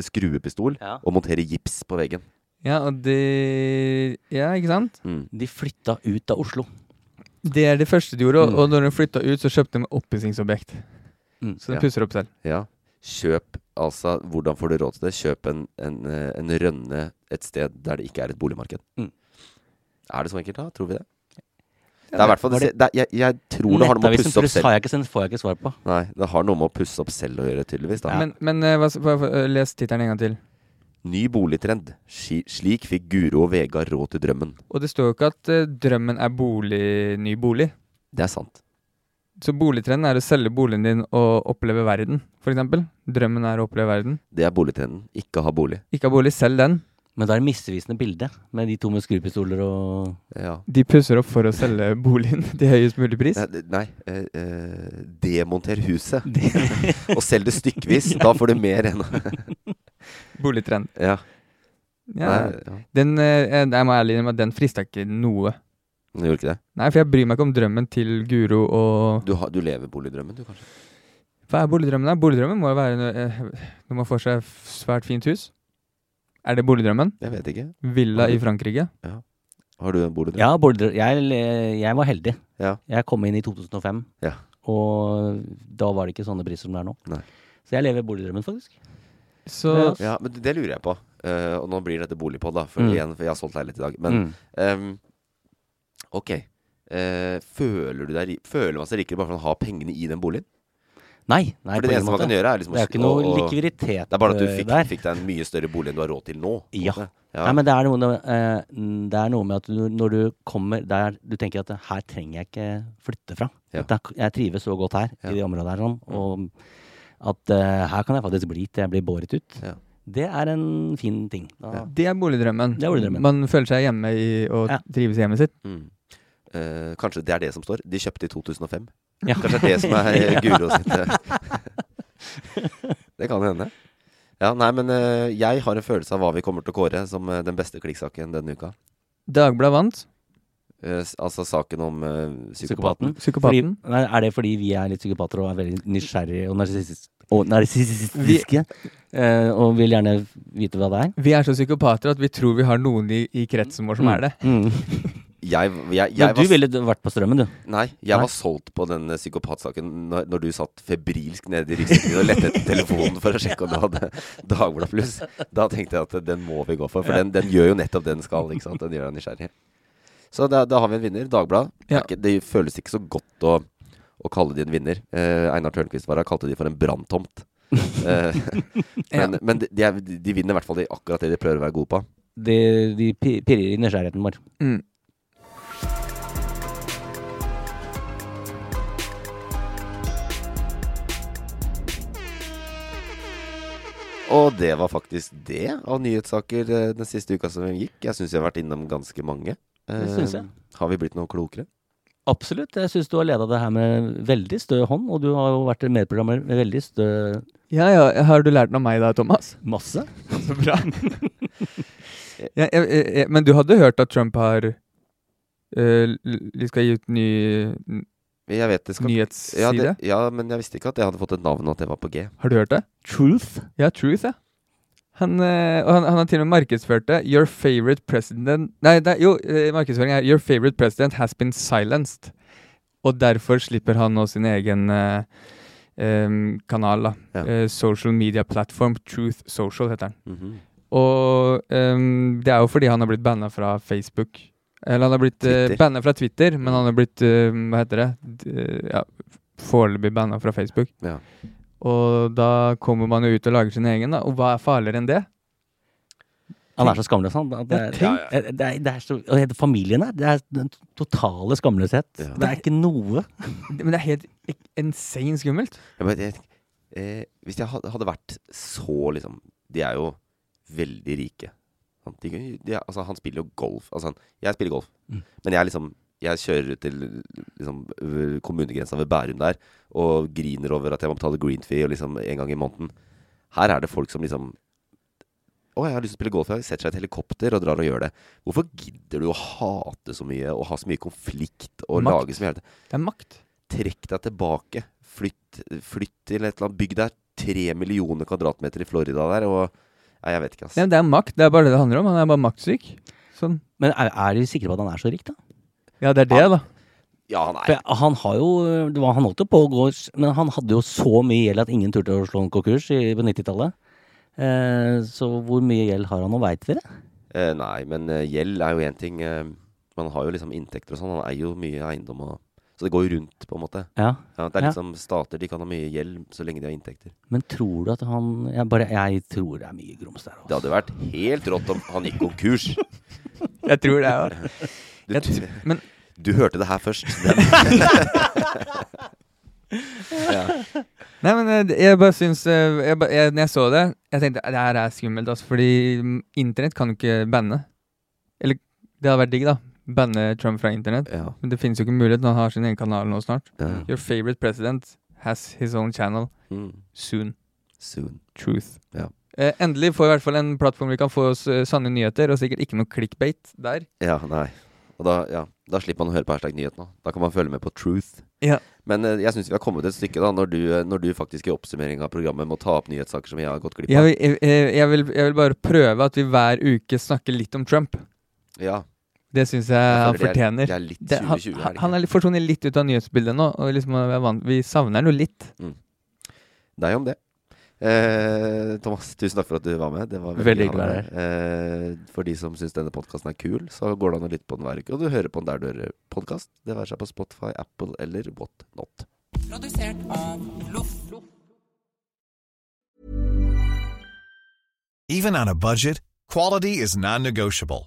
skruepistol Ja. og monterer gips på veggen. Ja, og de Ja, ikke sant? Mm. De flytta ut av Oslo. Det er det første de gjorde, og, Mm. og når de flytta ut, så kjøpte de oppussingsobjekt. Mm. Så de Ja. pusser opp selv. Ja. Kjøp altså Hvordan får du råd til det? Kjøp en, en, en rønne et sted der det ikke er et boligmarked. Mm. Er det så enkelt, da? Tror vi det? Det er i hvert fall det, det, jeg, jeg tror det har noe med å pusse opp selv har jeg ikke sendt, får jeg ikke svar på. Nei, det har noe med å pusse opp selv å gjøre, tydeligvis. Da. Men, men hva, hva- les tittelen en gang til. Ny boligtrend. Slik fikk Guro og Vegard råd til drømmen. Og det står jo ikke at uh, drømmen er bolig, ny bolig. Det er sant. Så boligtrenden er å selge boligen din og oppleve verden, for eksempel. Drømmen er å oppleve verden. Det er boligtrenden. Ikke ha bolig. Ikke ha bolig, selg den. Men det er misvisende bilde, med de to med skrupistoler og Ja. De pusser opp for å selge boligen til høyest mulig pris. Nei, det- Nei eh, eh, demonter huset. og selg det stykkevis. Da får du mer enn Boligtrend. Ja. Ja. Nei, ja. Den, eh, jeg må ærlig innrømme at den frista ikke noe. Du gjorde ikke det? Nei, for jeg bryr meg ikke om drømmen til Guro og Du, har, du lever boligdrømmen, du, kanskje? Hva er boligdrømmen? da? Boligdrømmen må jo være når, eh, når man får seg f- svært fint hus. Er det boligdrømmen? Jeg vet ikke. Villa i Frankrike? Har du en boligdrøm? Ja, boligdrøm. Jeg, jeg var heldig. Ja. Jeg kom inn i 2005, Ja. og da var det ikke sånne priser som det er nå. Nei. Så jeg lever boligdrømmen, faktisk. Så Ja, men det lurer jeg på. Uh, og nå blir dette boligpod, da. For, Mm. igjen, for jeg har solgt leilighet i dag. Men Mm. um, ok. Uh, føler du deg Føler man seg rikere bare for å ha pengene i den boligen? Nei. nei For det eneste man kan gjøre, er liksom å Det er jo ikke noe likviditet der. Det er bare at du eh, fikk, fikk deg en mye større bolig enn du har råd til nå. Ja. ja. Nei, men det er noe, eh, det er noe med at du, når du kommer der Du tenker at her trenger jeg ikke flytte fra. Ja. Jeg- trives så godt her, Ja. i det området her, sånn, og at eh, her kan jeg faktisk bli til jeg blir båret ut. Ja. Det er en fin ting. Da, det er boligdrømmen. Det er boligdrømmen. Man føler seg hjemme i og Ja. trives i hjemmet sitt. Mm. Eh, kanskje det er det som står. De kjøpte i 2005. Ja. Kanskje det er det som er Guro sitt. Det kan hende. Ja, nei, men eh, jeg har en følelse av hva vi kommer til å kåre som eh, den beste klikksaken denne uka. Dagbladet vant. Uh, altså saken om uh, psykopaten. Psykopaten. Psykopaten. Fordi, nei, er det fordi vi er litt psykopater og er veldig nysgjerrige og narsissis- og narsissistiske? eh, og vil gjerne vite hva det er? Vi er så psykopater at vi tror vi har noen i, i kretsen vår som er det. Mm. Jeg, jeg, jeg Men du var, ville vært på strømmen, du. Nei, jeg Nei. var solgt på den psykopatsaken når, når du satt febrilsk nede i ryggsekken og lette etter telefonen for å sjekke om du hadde Dagbladet Pluss. Da tenkte jeg at den må vi gå for, for den, den gjør jo nettopp det den skal. Ikke sant? Den gjør deg nysgjerrig. Så da, da har vi en vinner. Dagbladet. Det Ja. Det føles ikke så godt å, å kalle de en vinner. Eh, Einar Tørnquist var her, kalte de for en branntomt. Eh, men men de, de, de vinner i hvert fall de, akkurat det de prøver å være gode på. De, de pirrer i nysgjerrigheten vår. Mm. Og det var faktisk det av nyhetssaker eh, den siste uka som gikk. Jeg syns vi har vært innom ganske mange. Det synes jeg. Eh, Har vi blitt noe klokere? Absolutt. Jeg syns du har leda det her med veldig stø hånd, og du har jo vært medprogrammer med veldig stø Ja, ja. Har du lært noe av meg da, Thomas? masse. Så bra. ja, jeg, jeg, jeg, men du hadde hørt at Trump har uh, l- skal gi ut ny Jeg vet det skal nyhetsside. ja, det, ja, men jeg visste ikke at jeg hadde fått et navn, og at det var på G. Har du hørt det? Truth? Ja, Truth, ja. Han, øh, og han, han har til og med markedsført det. Your favorite president Nei, det, jo, eh, markedsføringen er Your favorite president has been silenced. Og derfor slipper han nå sin egen øh, øh, kanal, da. Ja. Social media platform. Truth Social heter den. Mhm. Og em, det er jo fordi han har blitt banna fra Facebook. Eller han har blitt uh, banna fra Twitter, men han har blitt uh, Hva heter det? D eh, ja, Foreløpig banna fra Facebook. Ja. Og da kommer man jo ut og lager sin egen, da. Og hva er farligere enn det? Han er så skamløs, han. Det Ja, er, tenk. det er, det er så, og hele familien her, det er den totale skamløshet. Ja. Det er ikke noe. Men det er helt insane skummelt. Ja, men jeg, eh, hvis jeg hadde vært så liksom De er jo veldig rike. Sant? De, de, er- altså, han spiller jo golf. Altså, han, jeg spiller golf. Mm. Men jeg liksom Jeg kjører ut til liksom, kommunegrensa ved Bærum der og griner over at jeg må betale green fee og liksom en gang i måneden. Her er det folk som liksom Å, jeg har lyst til å spille golf. Jeg setter seg i et helikopter og drar og gjør det. Hvorfor gidder du å hate så mye og ha så mye konflikt og Makt. lage så mye? Det er makt. Trekk deg tilbake. Flytt, flytt til et eller annet. Bygg der. tre millioner kvadratmeter i Florida der, og Nei, jeg vet ikke, ass. Ja, det er makt. Det er bare det det handler om. Han er bare maktsyk. Sånn. Men er, er de sikre på at han er så rik, da? Ja, det er det, da. Ja, han For han har jo det var, Han holdt jo på å gå Men han hadde jo så mye gjeld at ingen turte å slå en konkurs i, på 90-tallet. Eh, så hvor mye gjeld har han nå, veit dere? eh, Nei, men eh, gjeld er jo én ting. Eh, man har jo liksom inntekter og sånn. Han eier jo mye eiendom og Så det går jo rundt, på en måte. Ja. Ja, det er Ja. som stater. De kan ha mye gjeld så lenge de har inntekter. Men tror du at han Jeg, bare, jeg tror det er mye grums der. Det hadde vært helt rått om han gikk konkurs. Jeg tror det, jeg òg. Men- du hørte det her først. ja. Nei, men eh, jeg bare syns eh, jeg, ba- jeg, Når jeg så det, jeg tenkte det her er skummelt, altså. Fordi internett kan jo ikke banne. Eller det hadde vært digg, da. Banne Trump fra internett. Ja. Men det finnes jo ikke mulighet. Han har sin egen kanal nå snart. Ja. Your favorite president has his own channel Mm. soon. Soon. Truth. Ja. Eh, endelig får vi i hvert fall en plattform vi kan få oss eh, sanne nyheter, og sikkert ikke noe clickbait der. Ja, nei. Og da, ja, da slipper man å høre på hashtag nyhet nå. Da kan man følge med på truth. Ja. Men eh, jeg syns vi har kommet et stykke da når du, eh, når du faktisk i oppsummering av programmet må ta opp nyhetssaker som jeg har gått glipp Jeg av. vil, jeg, jeg, jeg, vil, jeg vil bare prøve at vi hver uke snakker litt om Trump. Ja. Det syns jeg Jeg han fortjener. det er- det er litt Det- han, 2020, er det han, han er litt forsvunnet litt ut av nyhetsbildet nå, og liksom vi savner han jo litt. Nei om det. Eh, Thomas, tusen takk for at du var med. Det var Veldig hyggelig å deg her. Eh, for de som syns denne podkasten er kul, så går det an å lytte på den hver uke. Og du hører på den der du hører podkast. Det være seg på Spotify, Apple eller whatnot. Produsert av Loff. Even on a budget, quality is non-negotiable.